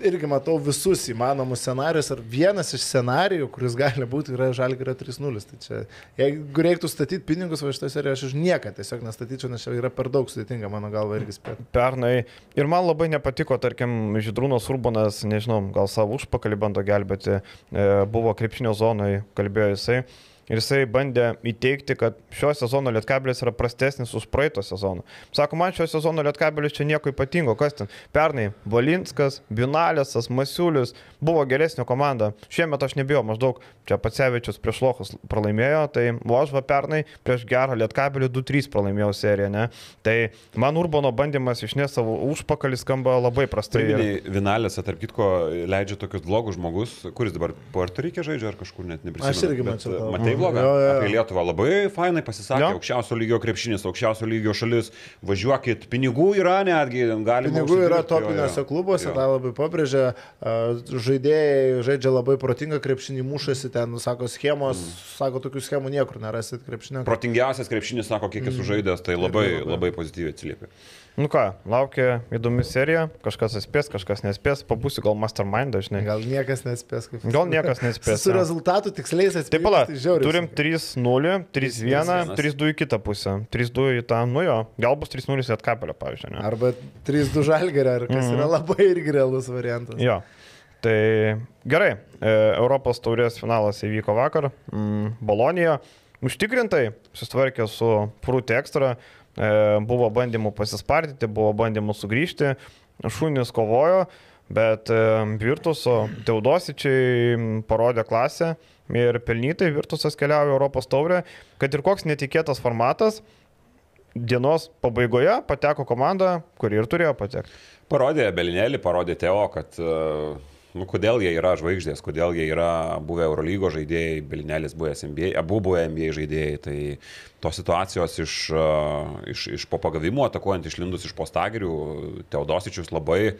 irgi matau visus įmanomus scenarius ir vienas iš scenarijų, kuris gali būti, yra Žalgirio 3-0. Tai čia, jeigu reiktų statyti pinigus va šitą seriją, aš už nieką tiesiog nestatyčiau, nes čia yra per daug sudėtinga, mano galva, irgi spėti. pernai. Ir man labai nepatiko, tarkim, Židrūnas Urbanas, nežinau, gal savo užpakalį bando gelbėti, e, buvo krepšinio zonoje, kalbėjo jisai. Ir jisai bandė įteikti, kad šio sezono lietkabelis yra prastesnis už praeito sezono. Sako, man šio sezono lietkabelis čia nieko ypatingo, kas ten. Pernai Valinskas, Binalėsas, Masiulis buvo geresnė komanda. Šiemet aš nebijau, maždaug čia Pacevičius prieš Lochus pralaimėjo, tai o aš va pernai prieš gerą lietkabelį 2-3 pralaimėjau seriją, ne? Tai man Urbano bandymas išnės savo užpakalį skamba labai prastai. ir- Tai Vinalėse, tarp kitko, leidžia tokius blogus žmogus, kuris dabar Puerto Rikė žaidžia ar kažkur net neprisimenu. Aš irgi mačiau. Matai Blogą Jo, jo, jo. apie Lietuvą. Labai fainai pasisakė, Jo. aukščiausio lygio krepšinis, aukščiausio lygio šalis. Važiuokit, pinigų yra netgi, galima. Pinigų yra topiniuose klubuose, tą labai pabrėžia. a, Žaidėjai žaidžia labai protingą krepšinį, mušasi ten, sako, schemos, Mm. sako, tokių schemų niekur nerasit krepšinio. Protingiausias krepšinis, sako, kiek esu žaidęs, tai labai, labai pozityviai atsiliepia. Nu ką, laukia įdomi serija, kažkas atspės, kažkas nespės, pabūsiu gal mastermind dažnai. Gal niekas nespės kaip. Gal niekas nespės. Su jo. rezultatu tiksliais atspės. Taip, pala, tai žiauriai turim sunku. 3-0, 3-1, 3-1. 3-2 į kitą pusę. 3-2 į tą, nu jo, gal bus 3-0 į atkapelę, pavyzdžiui. Ne? Arba 3-2 žalgerio, ar kas Mhm. yra labai irgi realus variantas. Jo. Tai gerai, e, Europos taurės finalas įvyko vakar, mm, Bolonijoje. Užtikrintai susitvarkė su Prūtė Extra, e, buvo bandymų pasispardyti, buvo bandymų sugrįžti, šunys kovojo, bet e, Virtuso Teudosičiai parodė klasę ir pelnytai Virtusas keliauja į Europos taurę, kad ir koks netikėtas formatas, dienos pabaigoje pateko komanda, kuri ir turėjo patekti. Parodė Belinėlį, parodė Teo, kad uh, nu, kodėl jie yra žvaigždės, kodėl jie yra buvę Eurolygo žaidėjai, Belinėlis buvęs NBA, abu buvę NBA žaidėjai. Tai tos situacijos iš, uh, iš, iš po pagavimo, atakuojant išlindus iš postagirių, Teodosičius labai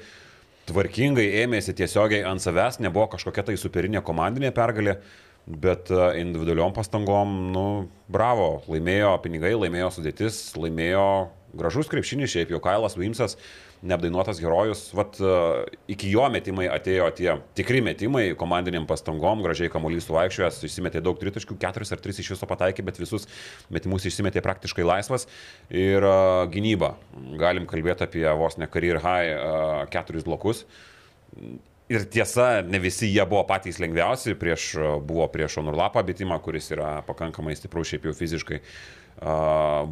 tvarkingai ėmėsi tiesiogiai ant savęs, nebuvo kažkokia tai superinė komandinė pergalė. Bet e, individualiom pastangom, nu, bravo, laimėjo pinigai, laimėjo sudėtis, laimėjo gražus krepšinis, šiaip jau Kailas Vimsas, neapdainuotas herojus, vat e, iki jo metimai atėjo tie tikri metimai, komandiniam pastangom, gražiai kamuolys suvaikščiojęs, išsimetė daug tritaškių, keturis ar tris iš viso pataikė, bet visus metimus išsimetė praktiškai laisvas. Ir uh, gynyba, galim kalbėti apie vos ne career high uh, keturis blokus. Ir tiesa, ne visi jie buvo patys lengviausi, prieš, buvo prieš Onurlapą bitimą, kuris yra pakankamai stiprus šiaip jau fiziškai.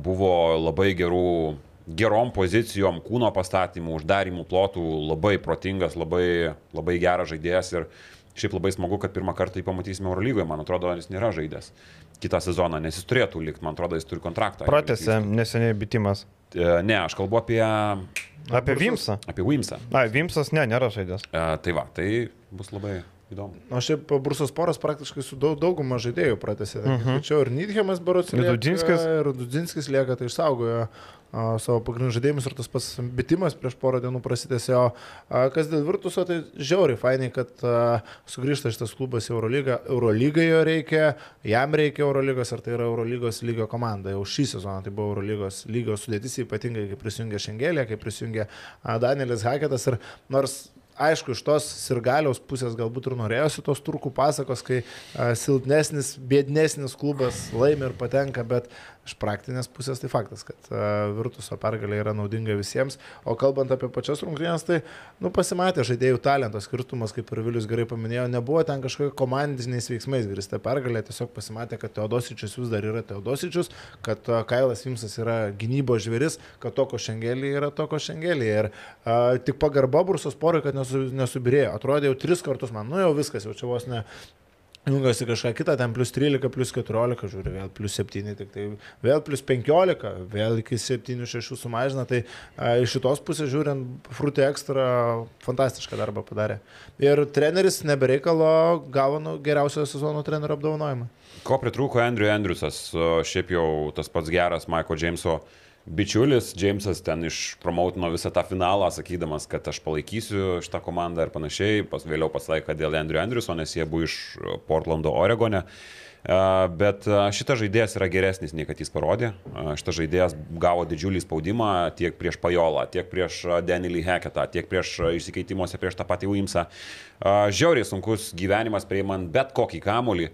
Buvo labai gerų, gerom pozicijom, kūno pastatymų, uždarimų plotų, labai protingas, labai, labai geras žaidėjas ir šiaip labai smagu, kad pirmą kartą jį pamatysime Eurolygoje, man atrodo, jis nėra žaidęs kitą sezoną, nes jis turėtų likti, man atrodo, jis turi kontraktą. Pratėsi neseniai bitimas. E, ne, aš kalbu apie... Apie Vimsą. Apie Vimsą. Na, Vimsas ne, nėra žaidęs. E, tai va, tai bus labai įdomu. O šiaip Brusas Poras praktiškai su daug, dauguma žaidėjų pratęsė. Uh -huh. Tačiau ir Nidhemas Barots Ir Dudzinskas. Ir Dudzinskis lieka, tai išsaugojo savo pagrindinius žaidėjimus ir tas pats bitimas prieš porą dienų prasidėsė. O a, kas dėl Virtuso, tai žiauriai fainai, kad sugrįžta šitas klubas į Eurolygą. Eurolygai jo reikia, jam reikia Eurolygos, ar tai yra Eurolygos lygio komanda. Jau šį sezoną tai buvo Eurolygos lygio sudėtis, ypatingai kai prisijungė Šengelė, kai prisijungė Danielis Haketas. Ir nors aišku, iš tos sirgaliaus pusės galbūt ir norėjosi tos turkų pasakos, kai silpnesnis, bėdnesnis klubas laimi ir patenka, bet iš praktinės pusės tai faktas, kad a, Virtuso pergalė yra naudinga visiems. O kalbant apie pačias rungtynės, tai nu, pasimatė žaidėjų talento skirtumas, kaip ir Vilius gerai paminėjo, nebuvo ten kažkokia komandiniais veiksmais grįsta pergalė, tiesiog pasimatė, kad Teodosičius vis dar yra Teodosičius, kad a, Kailas Vimsas yra gynybos žvėris, kad toko šengelį yra toko šengelį. Ir a, tik pagarba Brusos porui, kad nesu, nesubirėjo. Atrodė jau tris kartus man, nu jau viskas, jau čia vos ne Jungiuosi kažką kitą, ten plus 13, plus 14, žiūri, vėl plus 7, tik tai vėl plus 15, vėl iki 7-6 sumažina, tai iš šitos pusės žiūrint, Fruity Extra fantastišką darbą padarė. Ir treneris nebereikalo gavo nu, geriausio sezono trenerio apdovanojimą. Ko pritrūko Andrew Andrewsas, šiaip jau tas pats geras Michael Jameso bičiulis, Jamesas ten išpromautino visą tą finalą, sakydamas, kad aš palaikysiu šitą komandą ir panašiai, pas, vėliau pasakė, dėl Andrew Andrewso, nes jie buvo iš Portlando, Oregone. Uh, Bet uh, šitas žaidėjas yra geresnis nei kad jis parodė. Šitas žaidėjas gavo didžiulį spaudimą tiek prieš Pajolą, tiek prieš Denilį Heketą, tiek prieš išsikeitimuose prieš tą patį Uimsą. Žiauriai sunkus gyvenimas prieimant bet kokį kamolį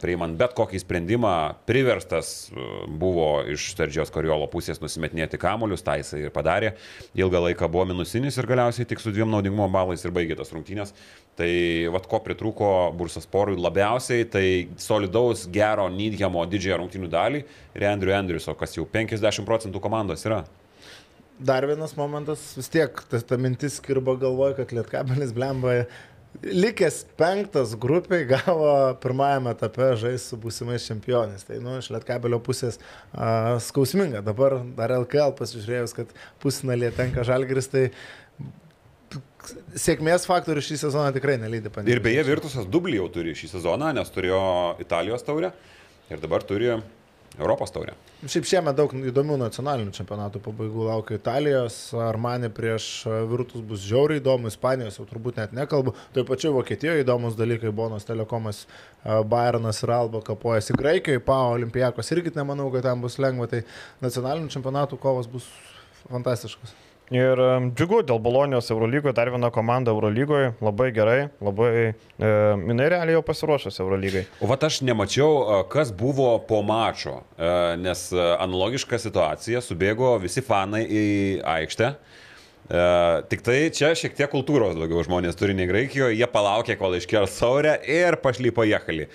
priimant bet kokį sprendimą, priverstas e, buvo iš Sergijos Kariolo pusės nusimetinėti kamolius, tai jisai ir padarė. Ilgą laiką buvo minusinis ir galiausiai tik su dviem naudingumo balais ir baigė tas rungtynės. Tai vad ko pritrūko Bursas Porui labiausiai, tai solidaus, gero Nidhemo didžiąją rungtynių dalį ir Andrew Andrewso, kas jau 50 procentų komandos yra. Dar vienas momentas, vis tiek ta, ta mintis kirba galvoje, kad Lietkabelis blemba likęs penktas grupiai gavo pirmajame etape žais su būsimais čempionais. Tai, nu, iš Lietkabelio pusės a, skausminga. Dabar dar LKL pasižiūrėjus, kad pusinalė tenka žalgris, tai sėkmės faktorių šį sezoną tikrai nelydė panė. Ir beje, Virtusas dublį jau turi šį sezoną, nes turėjo Italijos taurę ir dabar turi Europos taurę. Šiaip šiemet daug įdomių nacionalinių čempionatų pabaigų laukia Italijos, Armani prieš Virtus bus žiauriai įdomu, Ispanijos jau turbūt net nekalbu, taip pačiu Vokietijoje įdomus dalykai, Bonos Telekomas, Bayernas ir Alba kapojasi Graikijoje, Pau Olimpijakos irgi nemanau, kad ten bus lengva, tai nacionalinių čempionatų kovos bus fantastiškas. Ir džiugu dėl Bolonijos Eurolygoje, dar viena komanda Eurolygoje, labai gerai, labai, e, jinai realiai jau pasiruošęs Eurolygai. O vat aš nemačiau, a, kas buvo po mačo, a, nes a, analogiška situacija, subėgo visi fanai į aikštę. A, tik tai čia šiek tiek kultūros daugiau žmonės turi nei Graikijoje, jie palaukė, kol iškels saurę ir pašlypo jekalį.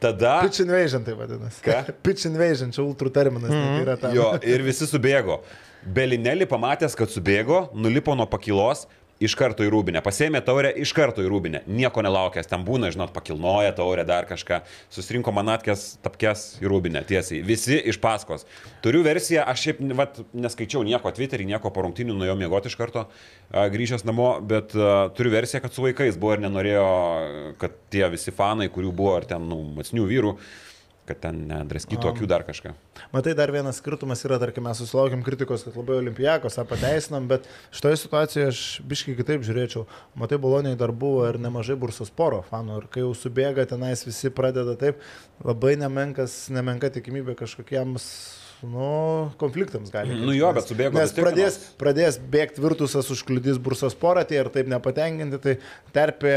Tada... Pitch invasion tai vadinasi. Ką? Pitch invasion, čia ultrų terminas, mm -hmm. tai yra tam. Jo, ir visi subėgo. Belinelį pamatęs, kad subėgo, nulipo nuo pakilos, iš karto į rūbinę, pasėmė taurę, iš karto į rūbinę, nieko nelaukęs, ten būna, žinot, pakilnoja taurę dar kažką, susirinko manatkės, tapkės į rūbinę tiesiai, visi iš paskos. Turiu versiją, aš šiaip vat, neskaičiau nieko Twitter'į, nieko po rungtynių, nuėjau miegoti iš karto, grįžęs namo, bet a, turiu versiją, kad su vaikais buvo ir nenorėjo, kad tie visi fanai, kurių buvo, ar ten, nu, matsnių vyrų, kad ten nedraskytų akių dar kažką. Matai, dar vienas skirtumas yra, tarkim, mes susilaukėm kritikos, kad labai olimpijakos pateisinam, bet šitoje situacijoje aš biškai kitaip žiūrėčiau. Matai, Boloniai dar buvo ir nemažai bursos poro fanų ir kai jau subėga tenais visi pradeda taip, labai nemenkas, nemenka tikimybė kažkokiems nu, konfliktams gali. Nu jo, bet subėgo Nes pradės, pradės bėgti virtusas, užkliudys bursos porą, tie ir taip nepatenkinti, tai terpė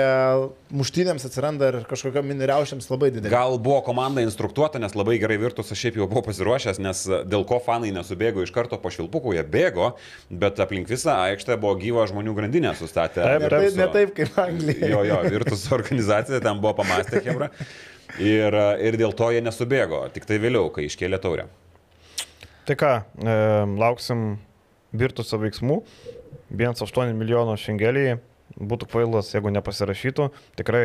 muštynėms atsiranda ir kažkokiam miniriaušiams labai didelė. Gal buvo komanda instruktuota, nes labai gerai virtus aš šiaip jau buvau pasiruošęs, nes dėl ko fanai nesubėgo iš karto po švilpukų, jie bėgo, bet aplink visą aikštę buvo gyva žmonių grandinė sustatę. Taip, Ne taip, ne taip kaip Anglija. Jo, jo, virtus organizacija ten buvo pamastę Hebra. Ir, ir dėl to jie nesubėgo, tik tai vėliau, kai iškėlė taurę. Tai ką, e, lauksim Virtuso veiksmų. 1,8 milijono šengeliai. Būtų kvailas, jeigu nepasirašytų. Tikrai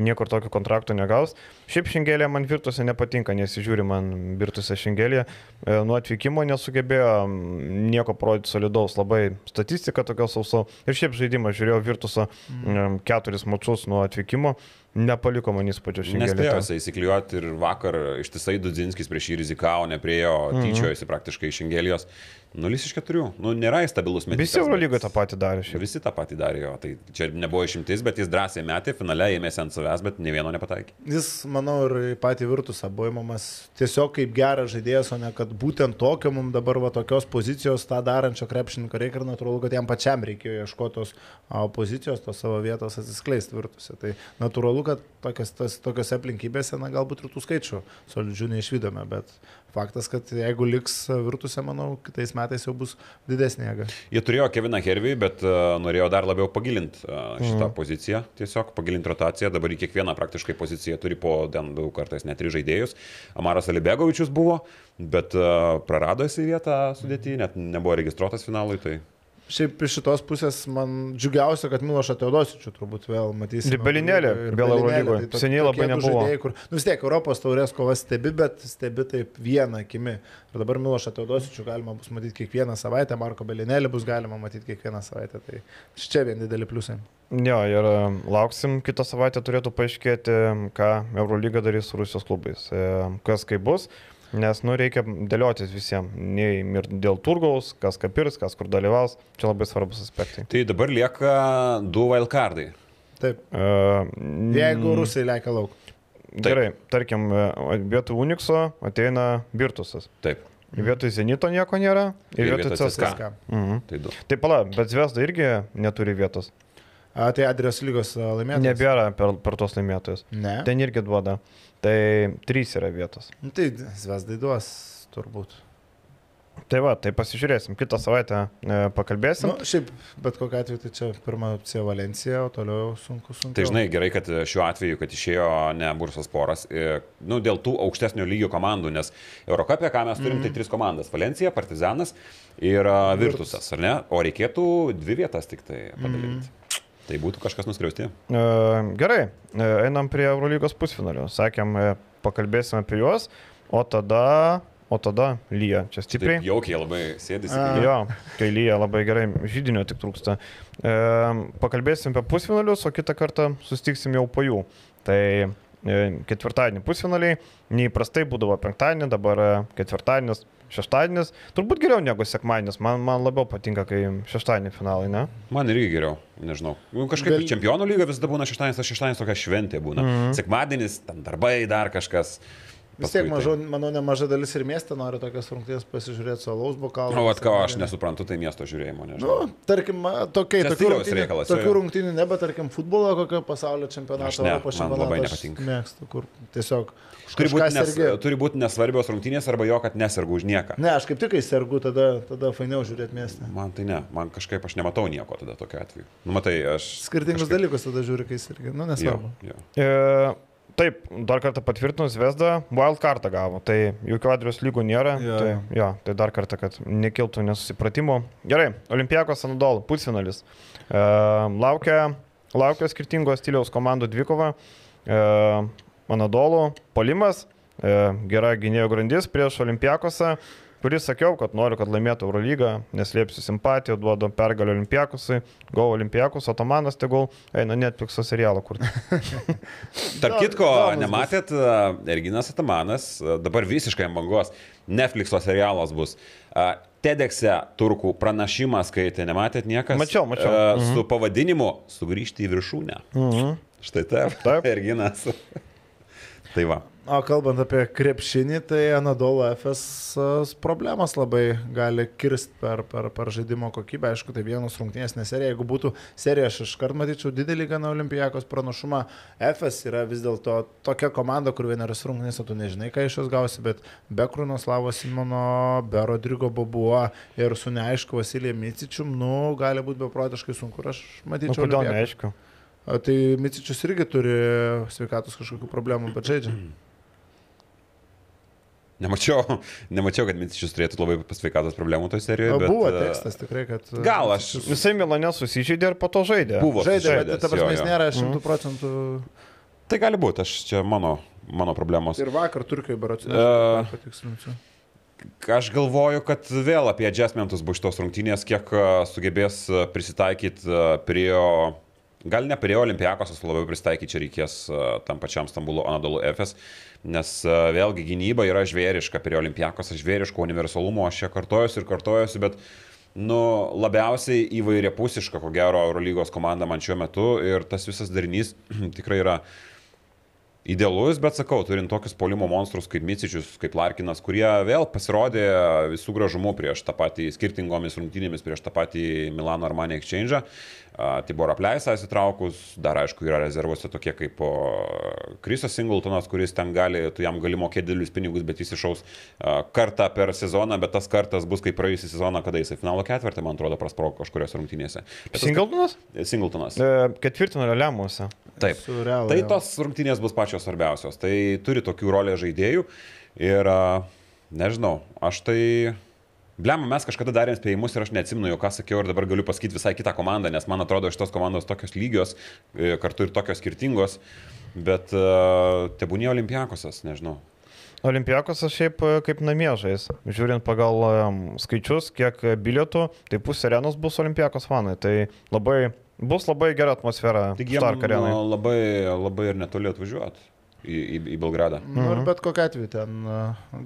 niekur tokio kontrakto negaus. Šiaip šengelė man Virtuose nepatinka, nesižiūri man Virtuose šengelė. E, nuo atvykimo nesugebėjo mm, nieko parodyti solidaus. Labai statistika tokia sausa. Ir šiaip žaidimą žiūrėjau Virtuso mm. keturis mačius nuo atvykimo. Nepaliko man įspūdžio šengelė. Nespėjo jisai įsiklijuoti ir vakar ištisai Dudzinskis prieš jį rizikavo, nepriejo, Mhm. tyčiojasi praktiškai iš Engelijos. Nulis iš keturių. Nu, nėra jis stabilus metikas. Visi Eurolygoje tą patį darė. Šiaip. Visi tą patį darė jo. Tai čia nebuvo išimtis, bet jis drąsiai metė, finale ėmėsi ant savęs, bet ne vieno nepataikė. Jis, manau, ir patį virtusą buvo įmamas tiesiog kaip geras žaidėjas, o ne kad būtent tokio mums dabar va tokios pozicijos tą darančio krepšininko reikia ir natūralu, kad jam pačiam reikėjo ieškoti tos pozicijos, tos savo vietos atsiskleisti virtusė. Tai natūralu, kad tokios, tas, tokiose aplinkybėse, na galbūt ir tų skaičių solidžių neišvydome, bet faktas, kad jeigu liks virtusė, manau, kitais metais jau bus didesnė jėga. Jie turėjo Keviną Hervį, bet uh, norėjo dar labiau pagilinti uh, šitą Mhm. poziciją, tiesiog pagilinti rotaciją. Dabar į kiekvieną praktiškai poziciją turi po daug kartais net tris žaidėjus. Amaras Alibegovičius buvo, bet uh, prarado jisai vietą sudėti, net nebuvo registruotas finalui. Tai... Šiaip iš šitos pusės man džiugiausia, kad Milošą Teodosičių turbūt vėl matysime. Ir Belinėlį, Ir vėl Eurolygoje. to- Seniai labai nebuvo. žaidėjai, Kur, nu vis tiek Europos taurės kovas stebi, bet stebi taip vieną akimi. Ir dabar Milošą Teodosičių galima bus matyti kiekvieną savaitę, Marko Belinėlį bus galima matyti kiekvieną savaitę. Tai čia vien dideli pliusai. Jo, ir e, lauksim, kitą savaitę turėtų paaiškėti, ką Eurolyga darys su Rusijos klubais. E, Kas kaip bus, nes, nu, reikia dėliotis visiems. Nei ir dėl turgaus, kas ką pirs, kas kur dalyvaus. Čia labai svarbus aspektai. tai dabar lieka du wildcardai. Taip, E, jeigu rusai lekia lauk. Gerai, tarkim, e, vietoj Unixo ateina Virtusas. Taip, Vietoj Zenito nieko nėra ir vietoj CSK. CSKA. Mhm. tai du. Taip, pala, bet Zvezda irgi neturi vietos. A, tai Adrijos lygos laimėtojas. Nebėra per, per tos laimėtojus. Ne. Ten irgi duoda. Tai trys yra vietos. Nu, Tai Zvezdai duos turbūt. Tai va, tai pasižiūrėsim. Kitą savaitę e, pakalbėsim. Nu, šiaip, bet kokia atveju, tai čia pirma opcija Valencija, o toliau sunku, sunku. Tai žinai, gerai, kad šiuo atveju, kad išėjo ne Bursas poras, e, nu, dėl tų aukštesnio lygio komandų, nes Eurocapė, ką mes turim, mm. tai tris komandas - Valencija, Partizanas ir a, Virtusas, ar ne? O reikėtų dvi vietas tik tai padalinti. Mm. Tai būtų kažkas nuskriausti. E, gerai, e, einam prie Eurolygos pusfinalio. Sakėm, e, pakalbėsim apie juos, o tada, o tada lyja. Čia stipriai. Taip jaukiai labai sėdisi. A. Jo, kai lyja labai gerai, žydinio tik trūksta. E, pakalbėsim apie pusfinalius, o kitą kartą sustiksim jau po jų. Tai e, ketvirtadienį pusfinaliai, neįprastai būdavo penktadienį, dabar e, ketvirtadienis, šeštadienis. Turbūt geriau negu sekmadienis, man, man labiau patinka, kai šeštadienį finalai, ne? Man irgi geriau, nežinau. Nu, kažkaip Gal- Gal... čempionų lyga visada būna šeštadienis, o šeštadienis tokia šventė būna. Mm -hmm. Sekmadienis, ten darbai, dar kažkas. Vis tiek, Paskui mažo, manau, nemaža dalis ir mieste nori tokias rungtynės pasižiūrėti su alaus bokalu. Tai... O, at ką aš nesuprantu, tai miesto žiūrėjimo, nežinau. Nu, tarkim, tokiai, tokių rungtynių, reikalas, jo, tokių jo. rungtynių nebe, tarkim, futbolo kokio pasaulio čempionato, ne, Europos man čempionato. labai nepatinka. Mėgstu, kur tiesiog Turi būti, nes, sergi. turi būti nesvarbios rungtynės arba jo, kad nesergu už nieką. Ne, aš kaip tik, kai sergu, tada, tada fainiau žiūrėti mieste. Man tai ne, man kažkaip aš nematau nieko tada tokiu atveju. Nu, matai, aš... Skirtingus kažkaip- dalykus tada žiūri, kai sergi. Nu, Jo, nesvarbu. jo. E, Taip, dar kartą patvirtinus Vesda, wild kartą gavo, tai jokių Adrijos lygų nėra. Jo, tai, jo. tai dar kartą, kad nekiltų nesusipratimų. Gerai, Olimpijakos Anadol, pusfinalis. E, laukia, laukia skirtingos stiliaus komandų dvikova. E, Anadolų polimas, e, gera gynėjo grandis prieš Olimpijakosą kuris sakiau, kad noriu, kad laimėtų Eurolygą, neslėpsiu simpatiją, duodu pergalę Olimpijakosui, go Olimpijakos, Otomanas tegul eina Netflix'o serialą kur. Tarp Jo, kitko, nematėt, a, Erginas Atamanas, a, dabar visiškai bangos, Netflix'o serialas bus. A, TEDx'e turkų pranašimą skaitė, nematėt niekas? Mačiau, mačiau. A, Mhm. Su pavadinimu Sugrįžti į viršūnę. Mhm. Štai taip. Taip. Erginas. tai va. O kalbant apie krepšinį, tai Anadolo FS problemas labai gali kirsti per, per, per žaidimo kokybę. Aišku, tai vienos rungtynės neserija. Jeigu būtų serija, aš iškart matyčiau didelį gana olimpijakos pranašumą. FS yra vis dėlto tokia komanda, kur vieneris rungtynės, tu nežinai, ką iš jos gausi, bet be Krunoslavo Simono, be Rodrigo Bobuo ir su neaišku Vasilijai Micičium, nu, gali būti beprotiškai sunku. Aš Nu, matyčiau. kodėl Olympiakos. neaišku? Tai Micičius irgi turi sveikatos kažkokių problemų, bet žaidžia. Nemačiau, nemačiau, kad Micičius turėtų labai pasveikatos problemų toje serijoje. Bet, buvo a, tekstas tikrai, kad... Gal aš- Visai Milane susižeidė ir po to žaidė. Buvo Žaidė, bet ta prasme jo, jis jo. nėra šimtų procentų. Tai gali būti, aš čia mano, mano problemos. Ir vakar Turkijoje berots. E, Patikslinsiu. Aš galvoju, kad vėl apie adjustmentus bus šitos rungtynės, kiek sugebės prisitaikyti prie, gal ne prie Olimpijakos, labiau prisitaikyti čia reikės tam pačiam Stambulo Anadolu FS, nes vėlgi gynyba yra žvėriška prie Olimpijakos, žvėriško universalumo, aš čia kartojuosi ir kartojuosi, bet nu, labiausiai įvairiapusiška, ko gero, Eurolygos komanda man šiuo metu ir tas visas darinys tikrai yra idealus, bet sakau, turint tokius polimo monstrus kaip Micičius, kaip Larkinas, kurie vėl pasirodė visų gražumu prieš tą patį skirtingomis rungtynėmis, prieš tą patį Milano Armani Exchange. Tibor Apleisa įsitraukus, dar aišku yra rezervuose tokie kaip Krisas Singletonas, kuris ten gali, tu jam gali mokėti didelius pinigus, bet jis išaus a, kartą per sezoną, bet tas kartas bus kaip praėjusią sezoną, kada jisai finalo ketvirtį, man atrodo, prasprogo kažkurios rungtynėse. Bet Singletonas? Singletonas. E, Ketvirtino lemiamuose. Taip. Tai tos rungtynės bus pačios svarbiausios. Tai turi tokių rolės žaidėjų. Ir nežinau, aš tai... Blem, mes kažkada darėm spėjimus ir aš neatsimenu, jau ką sakiau ir dabar galiu pasakyti visai kitą komandą, nes man atrodo šitos komandos tokios lygios, e, kartu ir tokios skirtingos, bet uh, tebūnė olimpiakosas, nežinau. Olimpijakos aš šiaip e, kaip namie žais. Žiūrint pagal skaičius, kiek e, bilietų, tai pusė arenos bus Olimpijakos fanai. Tai labai, bus labai gera atmosfera Taigi Stark jie arenai. labai, labai ir netoli atvažiuoti į, į, į Belgradą. Nu, ir bet kokia atveju ten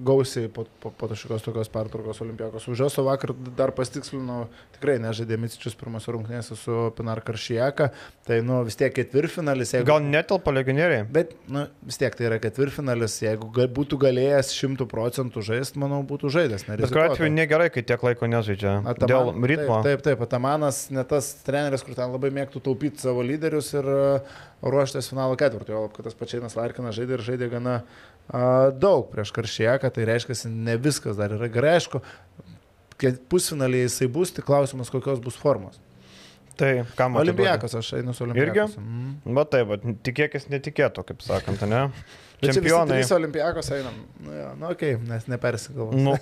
gausiai po, po, po kažkokios tokios pertraukos olimpiakos. Už jos vakar dar pastikslinu, tikrai nežaidė Micičius pirmas rungtynėse su Pinar Karšijaka. Tai nu, vis tiek ketvirtfinalis. Jeigu... Gal netelpa legionieriai? Bet nu, vis tiek tai yra ketvirtfinalis. Jeigu ga, būtų galėjęs šimtų procentų žaisti, manau, būtų žaidęs. Bet kuriuo atveju negerai, kai tiek laiko nežaidžia. Dėl ritmo. Taip, taip, taip, Atamanas ne tas treneris, kur ten labai mėgtų taupyti savo lyderius ir uh, ruoštis finalo ketvirtui. O kad tas pačiainas Larkinas žaidė ir žaidė gana uh, daug prieš Karšijaką, tai reiškia, ne viskas dar yra gerai. Aišku, kai pusfinaliai jisai bus, tik klausimas, kokios bus formos. Tai ką man Olimpijakos, aš einu su Olimpijakos. Mm. Va taip, va, tikėkis netikėto, kaip sakant, ne? Bet Čempionai. trys Olimpijakos einam. Nu, jo, nu okei, okay, nes nepersigalvosiu. Nu.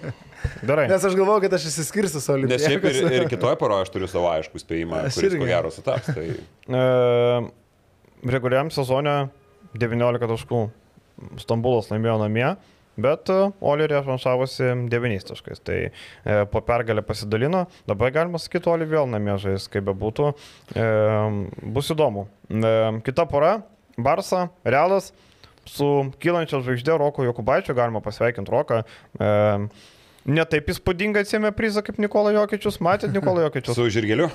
Gerai. Nes aš galvoju, kad aš įsiskirsiu su Nes šiaip ir, Olimpijakos. ir kitoje paroje aš turiu savo aišku spėjimą, Aš kuris irgi. ko gero sutaps. Tai... Reguliariam sezone 19 taškų Stambulas laimėjo namie, bet e, Oli revanšavosi 9 taškais. Tai e, po pergalę pasidalino, dabar galima sakyti, Oli vėl namie žais, kaip bebūtų. E, bus įdomu. E, kita pora - Barsa, Realas. Su kylančia žvaigždė Roko Jokubaičio galima pasveikinti Roką. E, Netaip įspūdingai atsėmė prizą kaip Nikola Jokičius. Matėt Nikola Jokičius? Su žirgeliu?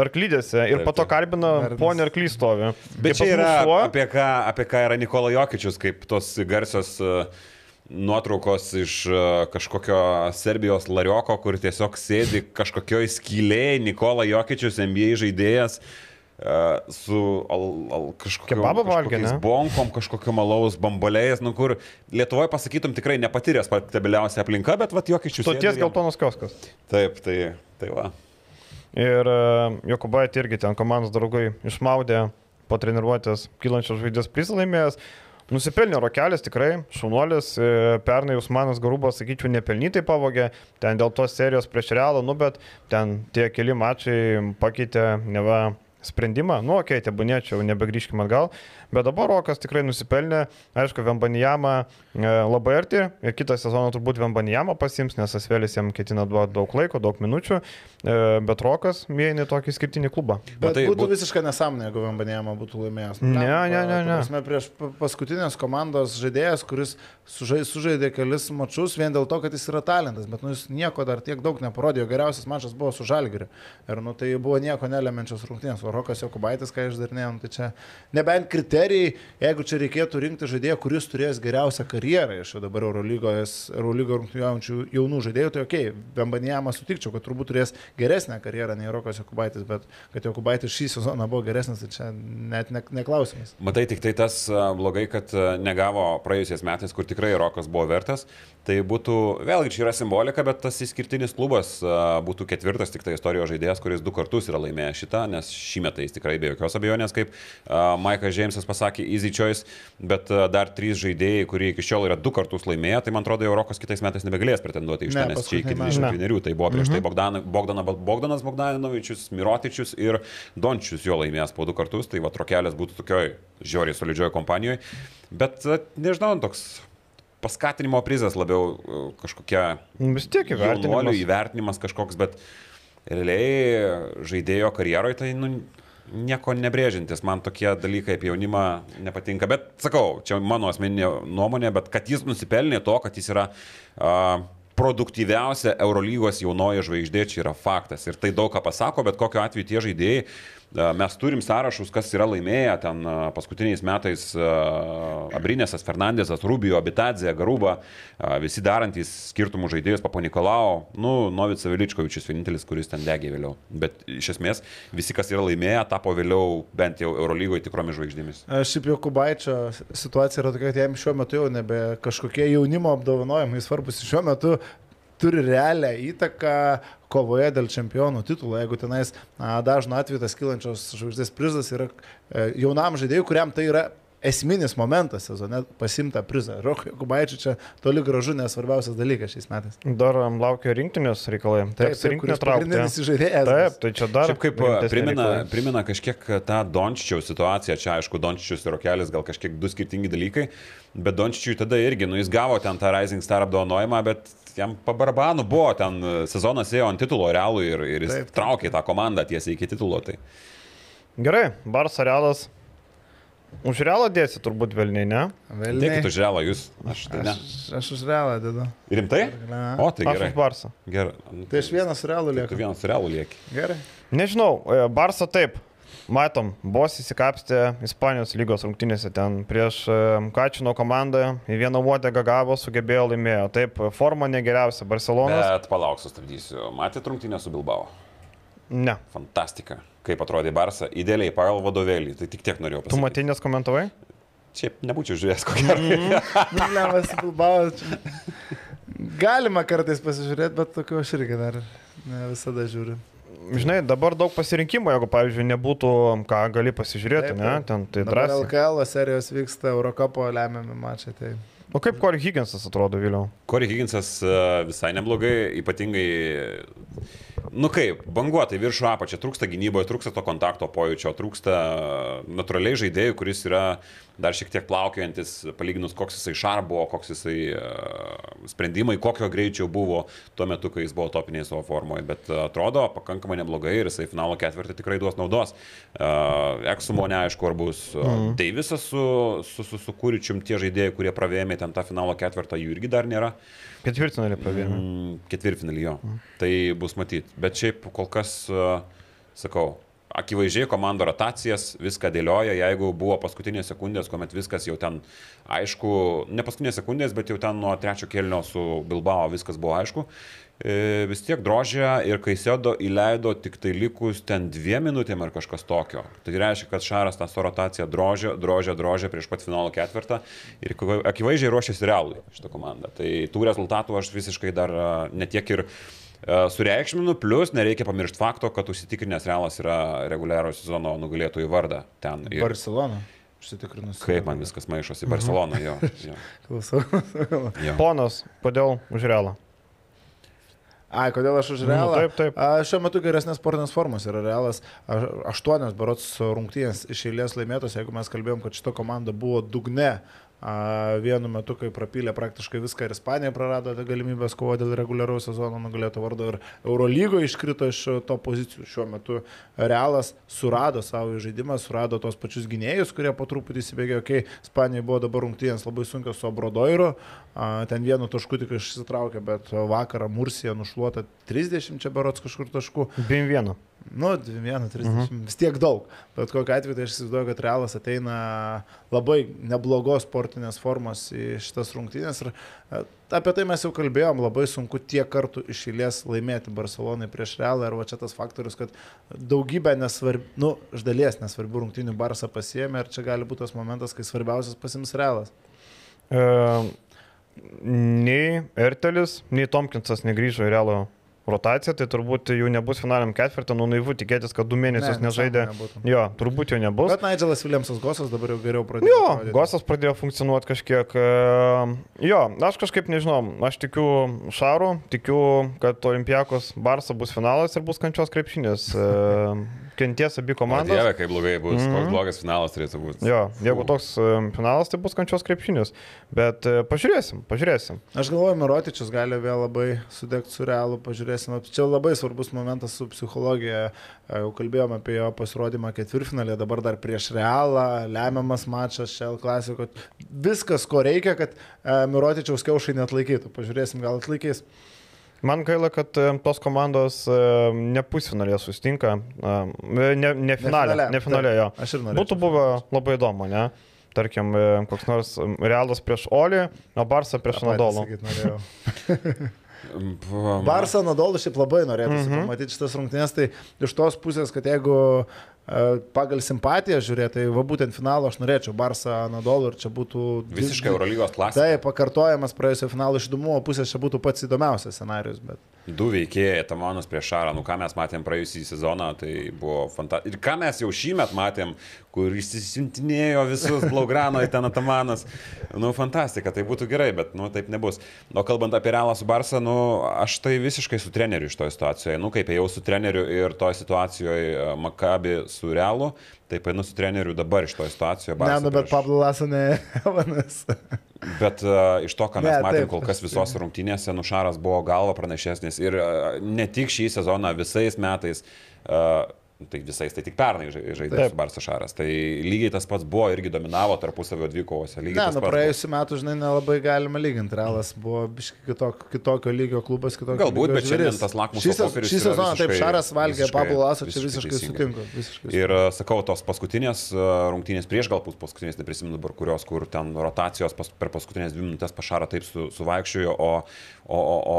Arklydėse ir po to kalbina ponį Arklį stovi. Bet čia yra šuo, apie ką, apie ką yra Nikola Jokičius, kaip tos garsios uh, nuotraukos iš uh, kažkokio Serbijos larioko, kur tiesiog sėdi kažkokioj skylėje Nikola Jokičius, NBA žaidėjas. Uh, su al, al, kažkokiu, Kebabą valgė, ne? bonkom, kažkokiu malaus bambalėjais, nu kur Lietuvoje pasakytum tikrai nepatyręs stabiliausia aplinka, bet va Jokičius. stoties geltonas kioskas. Taip, tai, tai va. Ir e, Jokubaitė irgi ten komandos draugai išmaudė po treniruotės kylančios žvaigždės prizą laimėjęs. Nusipelnė Rokelis tikrai, šaunuolis, e, pernai Usmanas Garubas, sakyčiau, nepelnytai pavogė, ten dėl tos serijos prieš realą, nu bet ten tie keli mačai pakeitė neva sprendimą, nu okei, okay, tebūniečiau, nebegrįžkime atgal, bet dabar Rokas tikrai nusipelnė, aišku, Vembanijama e, labai arti ir kitą sezoną turbūt Vembanijama pasims, nes Asvelis jam ketina duoti daug laiko, daug minučių, e, bet Rokas mėgina tokį skirtinį klubą. Bet tai būtų būt- visiškai nesąmonė, jeigu Vambanėjama būtų laimėjęs. Ne, ne, ne, ta ne. prasme, Prieš pa- paskutinės komandos žaidėjas, kuris sužai, sužaidė kelis mačius vien dėl to, kad jis yra talentas, bet nu, jis nieko dar tiek daug neparodė, geriausias mačas buvo su Žalgiriu. Ir nu, tai buvo nieko nelemenčios rungtynės, o Rokas Jokubaitis, ką išdarinėjom, tai čia nebent kriterijai, jeigu čia reikėtų rinkti žaidėją, kuris turės geriausią karjerą iš dabar Eurolygos, Eurolygo rungtyniaujančių jaunų žaidėjų, tai okei, okay, Bembanijama sutikčiau, kad turbūt turės geresnę karjerą nei Rokas Jokubaitis, bet kad Jokubaitis šį sezoną buvo geresnis, tai čia net ne- neklausimas. Matai, tik tai tas blogai, kad negavo praėjusiais metais, kur tikrai Rokas buvo vertas. Tai būtų, vėlgi, čia yra simbolika, bet tas išskirtinis klubas būtų ketvirtas tik tai istorijos žaidėjas, kuris du kartus yra laimėjęs šitą, nes šį metą jis tikrai be jokios abejonės, kaip Maikas Džeimsas pasakė, easy choice, bet a, dar trys žaidėjai, kurie iki šiol yra du kartus laimėję, tai man atrodo, jau Rokas kitais metais nebegalės pretenduoti iš Ne, ten, nes čia iki paskutiniai metai. 21. Tai buvo prieš tai Bogdana, Bogdana, Bogdanas Bogdanovičius, Mirotičius ir Dončius jo laimėjęs po du kartus, tai va trokelės būtų tokioj žiauriai solidžioje kompanijoje. Bet e, nežinau, toks paskatinimo prizas labiau e, kažkokia Vis tiek įvertinimas. įvertinimas kažkoks, bet realiai žaidėjo karjeroje tai nu, nieko nebrėžintis. Man tokie dalykai apie jaunimą nepatinka. Bet sakau, čia mano asmeninė nuomonė, bet kad jis nusipelnė to, kad jis yra uh, produktyviausia Eurolygos jaunoji žvaigždė, čia yra faktas. Ir tai daug ką pasako, bet kokiu atveju tie žaidėjai, mes turim sąrašus, kas yra laimėję ten paskutiniais metais Abrinėsas, Fernandesas, Rubio, Abitadzė, Garuba, visi darantys skirtumų žaidėjus, Papo Nikolau, nu, Novica Viličkovičius vienintelis, kuris ten degė vėliau. Bet iš esmės visi, kas yra laimėję, tapo vėliau bent jau Eurolygoje tikromis žvaigždėmis. Šiaip jau Kubaičio situacija yra tokia, kad jam šiuo metu jau nebe kažkokie jaunimo apdovanojimai svarbus. Šiuo metu turi realią įtaką kovoje dėl čempionų titulo. Jeigu tenais dažnu atveju tas kilančios žvaigždės prizas yra e, jaunam žaidėjui, kuriam tai yra esminis momentas sezone pasimta prizą. Rokai Kubaičiui čia toli gražu nesvarbiausias dalykas šiais metais. Dar am, laukia rinktinės reikalai. Taip, taip, pagrindinis žaidėjas. Taip, tai čia dar. Šiaip kaip rimtesni primena, primena kažkiek tą Dončičiaus situaciją, čia aišku, Dončičius ir Rokelis gal kažkiek du skirtingi dalykai, bet Dončičiui tada irgi, nu jis gavo ten tą Rising Star apdovanojimą, bet jam pabarbanų buvo, ten sezonas ėjo ant titulo realų ir, ir jis Taip, taip, traukė tą komandą tiesiai iki titulo. Tai. Gerai, Barça realas. Už realą dėsi turbūt Vilniai, ne? Dėkit už realą jūs. Aš tai ne. Aš, aš už realą dedu. Rimtai? Ne. O, tai Aš gerai. už Barsą. Gerai. Tai aš vienas realų Tu lieku. vienas realų lieki. Gerai. Nežinau, e, Barça taip. Matom, Bos įsikapstė Ispanijos lygos rungtynėse ten prieš e, Kačino komandą, į vieną uodegą gavo, sugebėjo laimėjo. Taip, forma negeriausia Barcelonas. Bet palauk, sustabdysiu. Matėte rungtynę su Bilbao? Ne. Fantastika. Kaip atrodė Barsa, idealiai pagal vadovėlį. Tai tik tiek norėjau Tu pasakyti. matei, nes komentavai? Šiaip nebūčiau žiūrėjęs, kokia. Levas Bilbao. čia- Galima kartais pasižiūrėti, bet tokio aš irgi dar ne visada žiūriu. Žinai, dabar daug pasirinkimų, jeigu, pavyzdžiui, nebūtų, ką gali pasižiūrėti, Taip, ne? Ten tai drąsiai. LKL serijos vyksta, Eurocapo lemiami mačai. Tai... O kaip Corey Higginsas atrodo vėliau? Corey Higginsas e, visai neblogai, ypatingai, nu kaip, banguotai viršų apačia, trūksta gynyboje, trūksta to kontakto pojūčio, trūksta natūraliai žaidėjų, kuris yra dar šiek tiek plaukiojantis, palyginus koks jisai šar buvo, koks jisai uh, sprendimai, kokio greičio buvo tuo metu, kai jis buvo topiniai savo formoje, bet uh, atrodo pakankamai neblogai ir jisai finalo ketvirtį tikrai duos naudos. Uh, Eksumo neaišku, ar bus uh, mm. Deivisas su, su, su, su Kuričium, tie žaidėjai, kurie pravėmė ten tą finalo ketvirtą, jų irgi dar nėra. Ketvirtinalį pravėmė. Mm, ketvirtfinalį jo. Mm. Tai bus matyti. Bet šiaip kol kas, uh, sakau, akivaizdžiai komandų rotacijas viską dėlioja, jeigu buvo paskutinės sekundės, kuomet viskas jau ten aišku, ne paskutinės sekundės, bet jau ten nuo trečio kelnio su Bilbao viskas buvo aišku. E, vis tiek drožė ir Kaisėdo įleido tik tai likus ten dviem minutėm ar kažkas tokio. Tai reiškia, kad Šaras tą savo rotaciją drožė, drožė, drožė prieš pat finalo ketvirtą ir akivaizdžiai ruošiasi realui šitą komandą. Tai tų rezultatų aš visiškai dar a, netiek ir e, sureikšminu, plus nereikia pamiršti fakto, kad užsitikrinęs realas yra reguliarų sezono nugalėtojų vardą ten. Ir Barcelona. Užsitikrinus. kaip man viskas maišosi, Barcelona jo. jo, Klausau. jo. Ponas, kodėl už realą? Ai, kodėl aš už realą? taip, taip. A, šiuo metu geresnės sportinės formos yra realas. Aštuonios berots rungtynės iš eilės laimėtos, jeigu mes kalbėjom, kad šita komanda buvo dugne. Vienu metu, kai prapylė praktiškai viską ir Ispanija prarado tą galimybę kovoti dėl reguliaraus sezono nugalėto vardo ir Eurolygoje iškrito iš to pozicijų. Šiuo metu Realas surado savo žaidimą, surado tos pačius gynėjus, kurie po truputį įsibėgė, kai okay, Ispanija buvo dabar rungtynės labai sunkios su Obrodoiru, a, ten vienu tašku tik išsitraukė, bet vakarą Mursija nušluota 30 čia berots kažkur taškų. Bim vieną. Nu, 21-30, mhm. vis tiek daug. Bet kokiu atveju tai aš įsivaizduoju, kad Realas ateina labai neblogos sportinės formos į šitas rungtynės. Ir e, apie tai mes jau kalbėjom, labai sunku tiek kartų iš eilės laimėti Barcelonai prieš Realą. Ir va čia tas faktorius, kad daugybę nesvarbių, nu, iš dalies nesvarbių rungtynių Barsa pasiemė ir čia gali būti tas momentas, kai svarbiausias pasims Realas. E, nei Ertelis, nei Tomkinsas negryžo į realų rotaciją, tai turbūt jų nebus finaliam ketvirtį, nu naivu tikėtis, kad du mėnesius Ne, nežaidė. nesąmonė būtų. Jo, turbūt jo nebus. Bet Nigelas Viljamsas Gosas dabar jau geriau pradėjo. Jo, atrodyti. Gosas pradėjo funkcionuoti kažkiek. e, Jo, aš kažkaip nežinau, aš tikiu Šaru, tikiu, kad Olimpijakos Barsa bus finalas ir bus kančios krepšinės. e, Kenties abi komandos. Dieve, kaip blogai bus, mm Mhm. -hmm. koks blogas finalas turėtų būti. Jo, jeigu toks e, finalas, tai bus kančios krepšinis. Bet e, pažiūrėsim, pažiūrėsim. Aš galvoju, Mirotičius gali vėl labai sudegti su realu, pažiūrėsim. Čia labai svarbus momentas su psichologija. E, Jau kalbėjome apie jo pasirodymą ketvirtfinalį, dabar dar prieš realą, lemiamas mačas, Shell klasiko. Viskas, ko reikia, kad e, Mirotičiaus kiaušai net laikytų. Pažiūrėsim, gal atlaikys. Man gaila, kad e, tos komandos ne pusfinalėje sustinka, ne, ne finalė, finale, ne finalė jo. Aš ir noriu. Būtų buvę labai įdomu, ne? Tarkim, koks nors Realas prieš Olį, o Barsa prieš Nadolą. Barsa. Barsa Nadolų šiaip labai norėtųsi mm. -hmm. pamatyti šitas rungtynės, tai iš tos pusės, kad jeigu e, pagal simpatiją žiūrėti, tai va būtent finalo aš norėčiau Barsa Nadolų ir čia būtų... Visiškai Eurolygos klasė. Taip, pakartojamas praėjusio finalo iš įdomumo pusės čia būtų pats įdomiausias scenarius, bet... Du veikėjai, Tamanas prieš Šarą, nu ką mes matėm praėjusį sezoną, tai buvo fantastiška. Ir ką mes jau šį metą matėm, kur išsisintinėjo visus Blaugrano į ten Tamanas. Nu, fantastika, tai būtų gerai, bet, nu, taip nebus. O kalbant apie Realą su Barsa, nu, aš tai visiškai su treneriu iš toje situacijoje. Nu, kaip ėjau su treneriu ir toje situacijoje Makabi su Realu, taip einu su treneriu dabar iš toje situacijoje. Ne, nu, bet Pablo Laso ne Evanas. Bet uh, iš to, ką mes Ne, matėm taip, kol kas visose rungtynėse, Nušaras buvo galva pranašesnis ir uh, ne tik šį sezoną, visais metais. Uh, Tai visais, tai tik pernai žai- žaidė su Barsa Šaras. Tai lygiai tas pats buvo irgi dominavo tarpusavio dvikovose. Ne, nu praėjusiu metu, žinai, nelabai galima lyginti. Realas buvo biškai kitokio, lygio klubas, kitokio Galbūt, lygio bet šiandien tas lakmuso Šį, sez- popierius šį yra sezoną taip Šaras valgė visiškai- Pablo Laso, čia visiškai visiškai sutinku. Visiškai Ir sakau, tos paskutinės uh, rungtynės prieš galbūt paskutinės, neprisimenu dabar kurios, kur ten rotacijos pas, per paskutinės dvi minutės pašarą taip su, suvaikščiojo, o, o, o,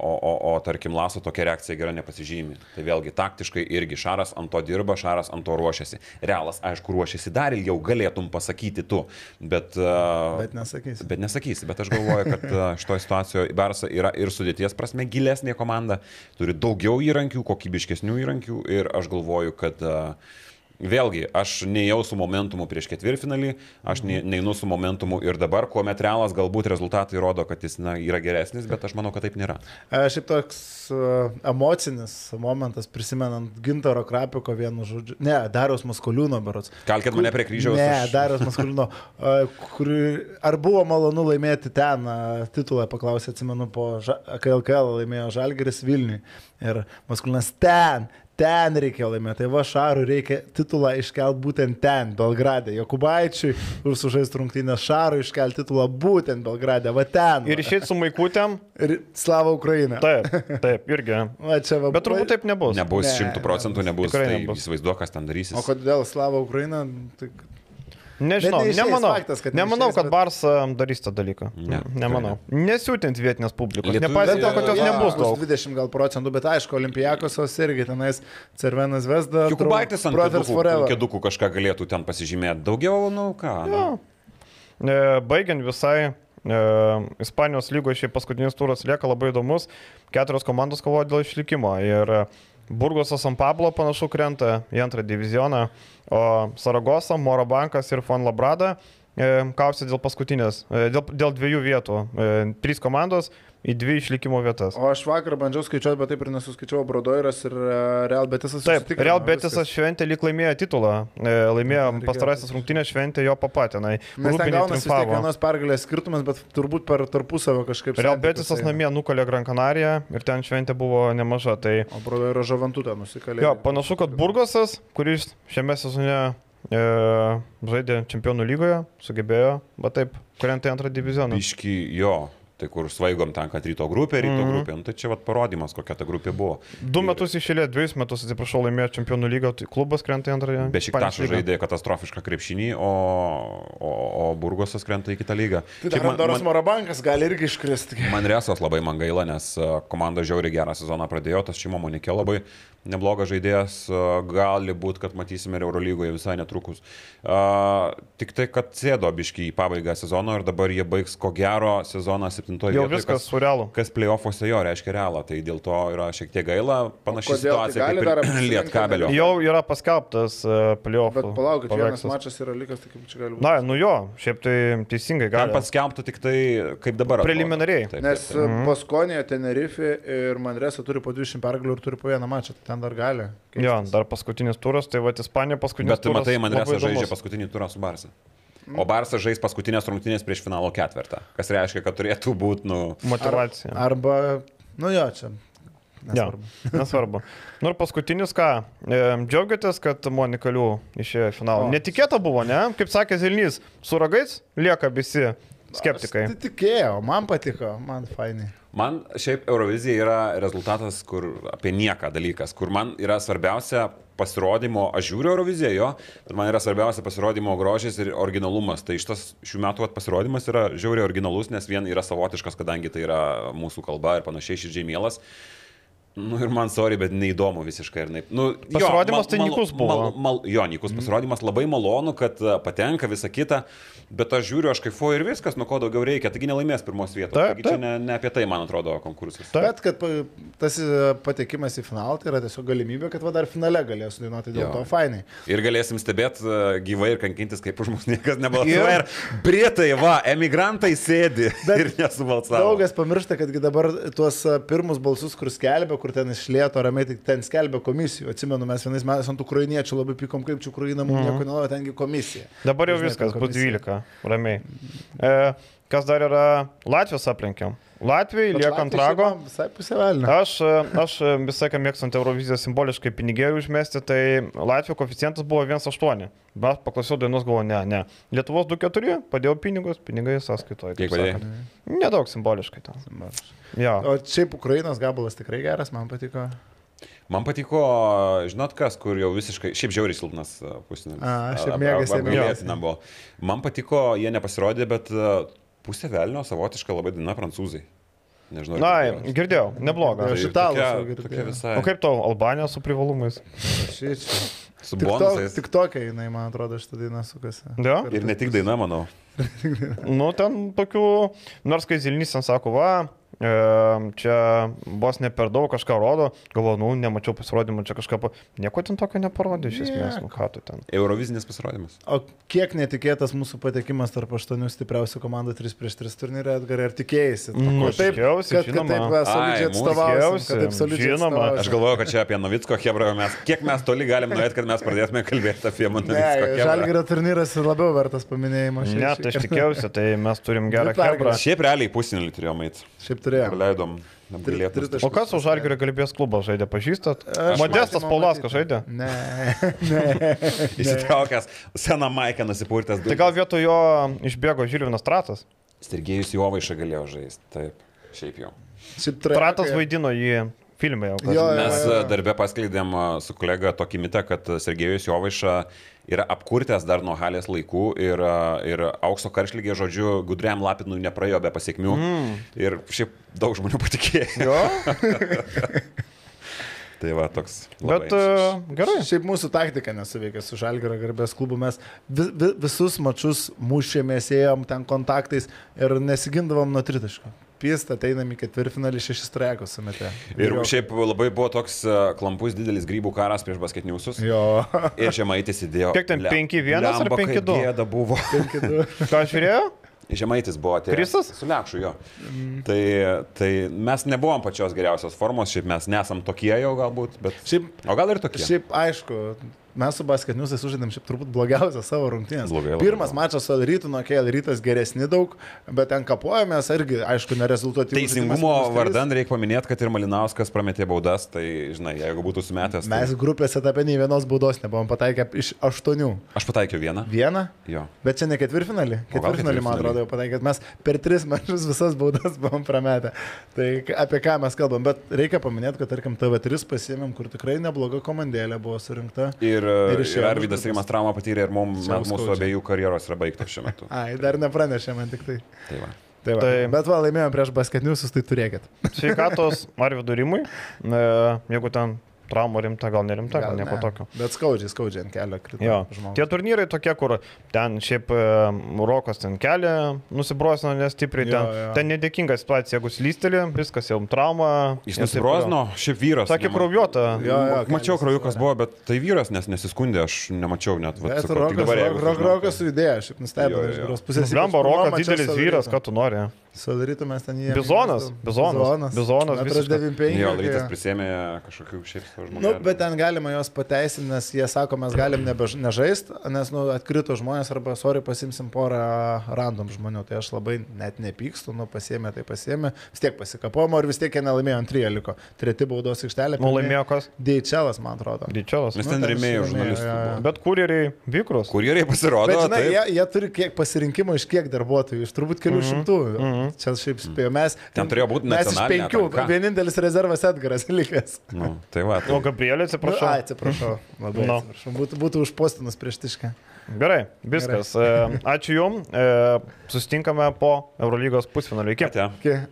o, o, o, tarkim Laso tokia reakcija gera nepasižymi. Tai vėlgi taktiškai irgi Šaras ant to dirba, Šaras ant to ruošiasi. Realas, aišku, ruošiasi dar ilgiau, galėtum pasakyti tu, bet... Uh, Bet nesakysiu. Bet nesakysi, bet aš galvoju, kad a, šitoje situacijoje Barsa yra ir sudėties prasme gilesnė komanda, turi daugiau įrankių, kokybiškesnių įrankių ir aš galvoju, kad a, Vėlgi, aš neėjau su momentumu prieš ketvirtfinalį, aš ne, neinu su momentumu ir dabar, kuomet realas galbūt rezultatai rodo, kad jis na, yra geresnis, bet aš manau, kad taip nėra. E, Šiaip toks uh, emocinis momentas, prisimenant Gintaro Krapiko vienu žodžiu. Ne, Dariaus Maskoliūno berots. Kalkit mane prie kryžiaus. Ne, aš- Darius Maskulino. Kur, ar buvo malonu laimėti ten a, titulą, paklausė, atsimenu, po ža, kai LKL laimėjo Žalgeris Vilniui. Ir Maskulinas ten, ten reikėjo laimėti. Tai va Šarui reikia titulą iškelti būtent ten, Belgrade. Jokubaičiui, kur sužaistų rungtynės Šarui iškelti titulą būtent Belgrade, va ten. Ir išėjti su maikutėm, Ir Slava Ukraina. taip, taip, irgi. Va, čia va, Bet turbūt taip nebus. Nebus Ne, šimtų procentų, nebus. Tikrai Tai nebus. įsivaizduoju, kas ten darysis. O kodėl Slava Ukraina? Tai... Nežinau, Bet nemanau, faktas, kad nemanau, neišeis, kad bet- Barsa darys tą dalyką. Ne, nemanau. Nesiūtint vietinės publikos. Nepaisant to, kad jos Jo, nebus bus daug. 20 gal procentų, bet aišku, Olimpijakos irgi tenais Cervenas Vesda. Jukubaitis ant Brothers kėdukų, ant kėdukų kažką galėtų ten pasižymėti. Daugiau, nu ką. Nu. E, Baigiant visai, E, Ispanijos lygoje šiaip paskutinis turas lieka labai įdomus. Keturios komandos kovoja dėl išlikimo. Ir Burgosas San Pablo panašu krenta į antrą divizioną, o Saragosa, Moro Bankas ir Fon Labrada e, kausia dėl paskutinės, e, dėl, dėl dviejų vietų. E, trys komandos į dvi išlikimo vietas. O aš vakar bandžiau skaičiuoti, bet taip ir nesuskaičiavau Brodoiras ir e, Real Betisas. Taip, Real viskas. Betisas šventė lyg laimėjo titulą, e, laimėjo tiesiog. rungtynės šventė jo papatinai. Nes ten gaunasi vienos pergalės skirtumas, bet turbūt per tarpusavio kažkaip. Real Betisas eina. namie nukalė Gran Canariją ir ten šventė buvo nemaža. Tai O Brodoiro žavantutę nusikalė. jo, panašu, kad Burgosas, kuris šiame sezone e, žaidė čempionų lygoje, sugebėjo, bet taip, krenta į antrą divizioną. Biški jo. Tai kur svaigom ten, kad ryto grupė, ryto mm. grupė. Nu, tai čia vat parodymas, kokia ta grupė buvo. Du metus išėlė, dviejus metus, atsiprašau, laimėjo čempionų lygą, tai klubas krenta į antrąją. Be šik Ispanijos tašo lygą. žaidė katastrofišką krepšinį, o, o, o Burgosas krenta į kitą lygą. Tai dar man- Doras man- Morabankas gali irgi iškristi. Man Resos labai man gaila, nes a, komanda žiauriai gerą sezoną pradėjo, tas šeimo Monikė labai neblogas žaidėjas, gali būti, kad matysime ir Eurolygoje visai netrukus. A, tik tai, kad sėdo biški į pabaigą sezono ir dabar jie baigs ko gero sezoną septintoje Jau vietoje. viskas su realu. Kas playoffuose jo reiškia realą, tai dėl to yra šiek tiek gaila, panaši? Tai situacija gali kaip ir Lietkabelio. Jau yra paskelbtas uh, playoff. Bet palaukit, vienas paveikslas. mačas yra likęs, tai kaip čia gali būti. Na, nu jo, šiaip tai teisingai Ten gali. paskelbtų tik tai, kaip dabar. Preliminariai. Taip, Nes taip, taip. mhm. Paskonė, Tenerife ir Manresa turi po 20 pergalių ir turi po vieną mačą, tai ten dar gali. keistis. Jo, dar paskutinis turas, tai va, Ispanija paskutinis Bet tu matai, Manresa žaidžia paskutinį turą su Barsa. O Barsa žais paskutinės rungtynės prieš finalo ketvirtą. Kas reiškia, kad turėtų būti, nu... Motivacija. Arba, nu jo, čia. Ja, Nesvarbu. nesvarbu. Nu ir paskutinis ką, e, džiaugiatės, kad Monikalių išėjo į finalą. O. Netikėta buvo, ne? Kaip sakė Zilnys, su ragais lieka visi skeptikai. Aš tai tikėjau, man patiko, man fainai. Man šiaip Eurovizija yra rezultatas, kur apie nieką dalykas, kur man yra svarbiausia pasirodymo, aš žiūriu Euroviziją jo, bet man yra svarbiausia pasirodymo grožis ir originalumas. Tai šitas šių metų pasirodymas yra žiauriai originalus, nes vien yra savotiškas, kadangi tai yra mūsų kalba ir panašiai širdžiai mielas. Nu ir man, sorry, bet neįdomu visiškai. Ir naip. Nu, jo, Pasirodymas tai nykus buvo. Mal, mal, jo, nykus pasirodymas labai malonu, kad a, patenka visa kita, bet aš žiūriu, aš kaifuoju ir viskas, nuo ko daugiau reikia. Taigi nelaimės pirmos vietos. Taip, Taigi čia taip. ne, ne apie tai, man atrodo, konkursas. Taip. Bet kad pa- tas e, patekimas į finalą tai yra tiesiog galimybė, kad va dar finale galės sudainuoti dėl Jo. to fainai. Ir galėsim stebėti gyvai ir kankintis, kaip už mus niekas nebalsuoja. Ir- Ir Britai, va, emigrantai sėdi Bet ir nesubalsavo. Daugas pamiršta, kadgi dabar tuos pirmus balsus, kur skelbia, kur ten išlėto ramiai, tik ten skelbia komisijų. Atsimenu, mes vienais metais ant ukrainiečių labai pykom, kaip čia Ukraina mums nieko nenori, tengi komisija. Dabar jau Žinai, viskas, bus komisija. 12, ramiai. E, kas dar yra? Latvijos aplenkiam. Latvijai lieka ant rago. Aš, aš visą laiką mėgstant Euroviziją simboliškai pinigėlių užmesti, tai Latvijos koeficientas buvo 1,8. Bet paklausiau dainos, galvoju, ne, ne. Lietuvos 2,4, padėjau pinigus, pinigai sąskaitoje. Kiek padėjai? Nedaug simboliškai ten. Jo. O šiaip Ukrainos gabalas tikrai geras, man patiko. Man patiko, žinot kas, kur jau visiškai, šiaip žiauriai silpnas pusėmis. A, šiaip mėgas ėmė. Apgailėtina buvo. Man patiko, jie nepasirodė, bet pusė velnio savotiška labai daina prancūzai. Nežinau. Na, girdėjau, nebloga. Aš italus tokia- jau girdėjau. tokia visai. O kaip tau Albanija su privalumais? Šičia. Su bonusais. tik tokia jinai, man atrodo, šitą dainą sukasi. Jo? Ir ne tik daina, manau. Nu, ten tokių, nors kai Zilnys ten sako, va, čia vos ne per daug kažką rodo, galvoju, nu, nemačiau pasirodymą, čia kažką, pa... nieko ten tokio neparodė iš esmės, nu, ką tu ten. Eurovizinis pasirodymas. O kiek netikėtas mūsų patekimas tarp aštuonių stipriausių komandų 3 prieš 3 turnyrė, Edgarai, ar tikėjai? Nu, taip, tikėjausi, kad, kad taip solidžiai solidžiai žinoma. Aš galvoju, kad čia apie Novicko Hebrą mes, kiek mes toli galim nuėti, kad mes pradėtume kalbėti apie Ne, Novicko Hebrą. Žalgirio turnyras yra labiau vertas paminėjimo. Ne, tai aš tikėjausi, tai mes turim gerą hebrą. Šiaip realiai pusinį turėjom eiti. Šiaip turėjom. Praleidom. Tri- apgailėtinas. tri taškus. O kas už Žalgirio galybės klubą žaidė, pažįstat? Aš Modestas Paulaskas žaidė. Ne, ne. Įsitraukęs, seną maikę nusipurtęs. Tai gal vietoj jo išbėgo Žilvinas Tratas? Sergejus Jovaiša galėjo žaisti. Taip, šiaip jau. Tratas vaidino jį filme jau. Jo, jo, Mes jo, jo. darbę paskleidėm su kolega tokį mitą, kad Sergejus Jovaiša yra apkurtęs dar nuo halės laikų ir, ir aukso karšlygė, žodžiu, gudriam lapinui nepraėjo be pasiekmių. Mm. Ir šiaip daug žmonių patikėjo. Jo? Tai va toks. labai Bet e, gerai. Šiaip mūsų taktika nesuveikia su Žalgėro garbės klubu. Mes vi, vi, visus mačius mušėmės, ėjom ten kontaktais ir nesigindavom nuo tritaško. Pista, ateinam į ketvirtfinalį šešis trajekus sumetė. Ir šiaip labai buvo toks e, klampus didelis grybų karas prieš basketniusus. Jo. Ir Žemaitis įdėjo. Kiek ten, Ble- 5-1 ar blemba, kaip 5-2? Gėda buvo. Ką aš žiūrėjau? Žemaitis buvo atėjęs. Kristas? Su Lekšu jo. Tai, tai mes nebuvom pačios geriausios formos, šiaip mes nesam tokie jau galbūt, bet... Šiaip, O gal ir tokie. šiaip aišku, mes su basketniusais sužaidėm šiaip turbūt blogiausią savo labai Pirmas blogai. mačas su rytu, nuo kėl rytas geresni daug, bet ten kapojomės irgi, aišku, nerezultuoti. Teisingumo vardan reikia paminėti, kad ir Malinauskas prametė baudas, tai žinai, jeigu būtų sumetęs. Mes Tai... grupėse etape nei vienos baudos nebuvom pataikę iš aštuonių. Aš pataikiau vieną. Vieną? Jo. Bet čia ne ketvirtfinalį. Ketvirtfinalį, man atrodo, jau pataikėt. Mes per tris mačius visas baudas buvom prametę. Tai apie ką mes kalbam. Bet reikia paminėti, kad, tarkim, TV3 pasiėmėm, kur tikrai nebloga komandėlė buvo surinkta. Ir, Ir ir, ir Arvidas. Rimas traumą patyrė ir mum, Čia mūsų abiejų karjeros yra baigtos šiuo metu. Ai, dar nepranešė man tik tai. Tai va. Tai va. Tai-. Bet va, laimėjome prieš basketniusus, tai turėkit. Sveikatos Arvidų Rimui. E, jeigu ten trauma rimta, gal nerimta, gal, gal nieko ne. tokio. Bet skaudžiai, skaudžiai ant kelio krito. Jo. žmogus. Tie turnyrai tokie, kur ten šiaip e, Rokas ten kelią nusibrosino nestipriai, Jo, ten, jo. ten nedėkinga situacija, jeigu slystelė, viskas jau trauma. Jis nusibrozino, šiaip vyras. Sakė kraujuota. Jo, jo, Mačiau kraujukas buvo, bet tai vyras, nes nesiskundė, aš nemačiau net. vat, Bet sakau, tik Rokas, dabar, Rokas, Rokas, sužinau, Rokas su idėja, šiaip nustebino Jo, jo, iš jo. geros pusės. Blemba, ypač Rokas didelis vyras, ką tu nori. Sudarytų mes ten jį. Bizonas, bizonas, bizonas Metras visiškas. 95. Jo, Rytas jo. prisėmė kažkokių šiaip žmonių. Nu, bet ten galima juos pateisinti, nes jie sako, mes galim nebež- nežaist, nes nu, atkrito žmonės arba, sorry, pasimsim porą random žmonių. Tai aš labai net nepykstu, nu, pasiemė, tai pasiemė. Vis tiek pasikapojimo ir vis tiek jie nelaimėjo antrį liko. Treti baudos aikštelė. Nu, laimėjo kas? Deičelas, man atrodo. Didžiulas. Nes Nu, ten ten rėmėjų išrėmėjo, žurnalistų. jo, jo. buvo. Bet kurjeriai vykrus. Kurjeriai pasirodo. Bet, žinai, jie, jie turi kiek pasirinkimo iš kiek darbuotojų, iš turbūt kelių mm -hmm. šimtų. Mm -hmm. Čia šiaip spėjau, mes. Ten turėjo būt Mes iš penkių, atranka. vienintelis rezervas Edgaras likęs. Nu, tai va. O Tai. Gabrielė, Nu, atsiprašau. ai, atsiprašau. Labai Nu. atsiprašau. Būtų, būtų užpostinus prieš tišką. Gerai, viskas. Gerai. Ačiū Jums. Sustinkame po Eurolygos pusfinalio. Iki. Ate. Okay.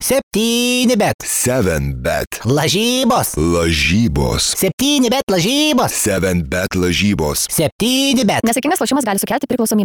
Septyni bet. 7 bet. Lažybos. Lažybos. Septyni bet lažybos. 7 bet lažybos. Septyni bet. Nesėkmingas lošimas gali sukelti priklausomybę.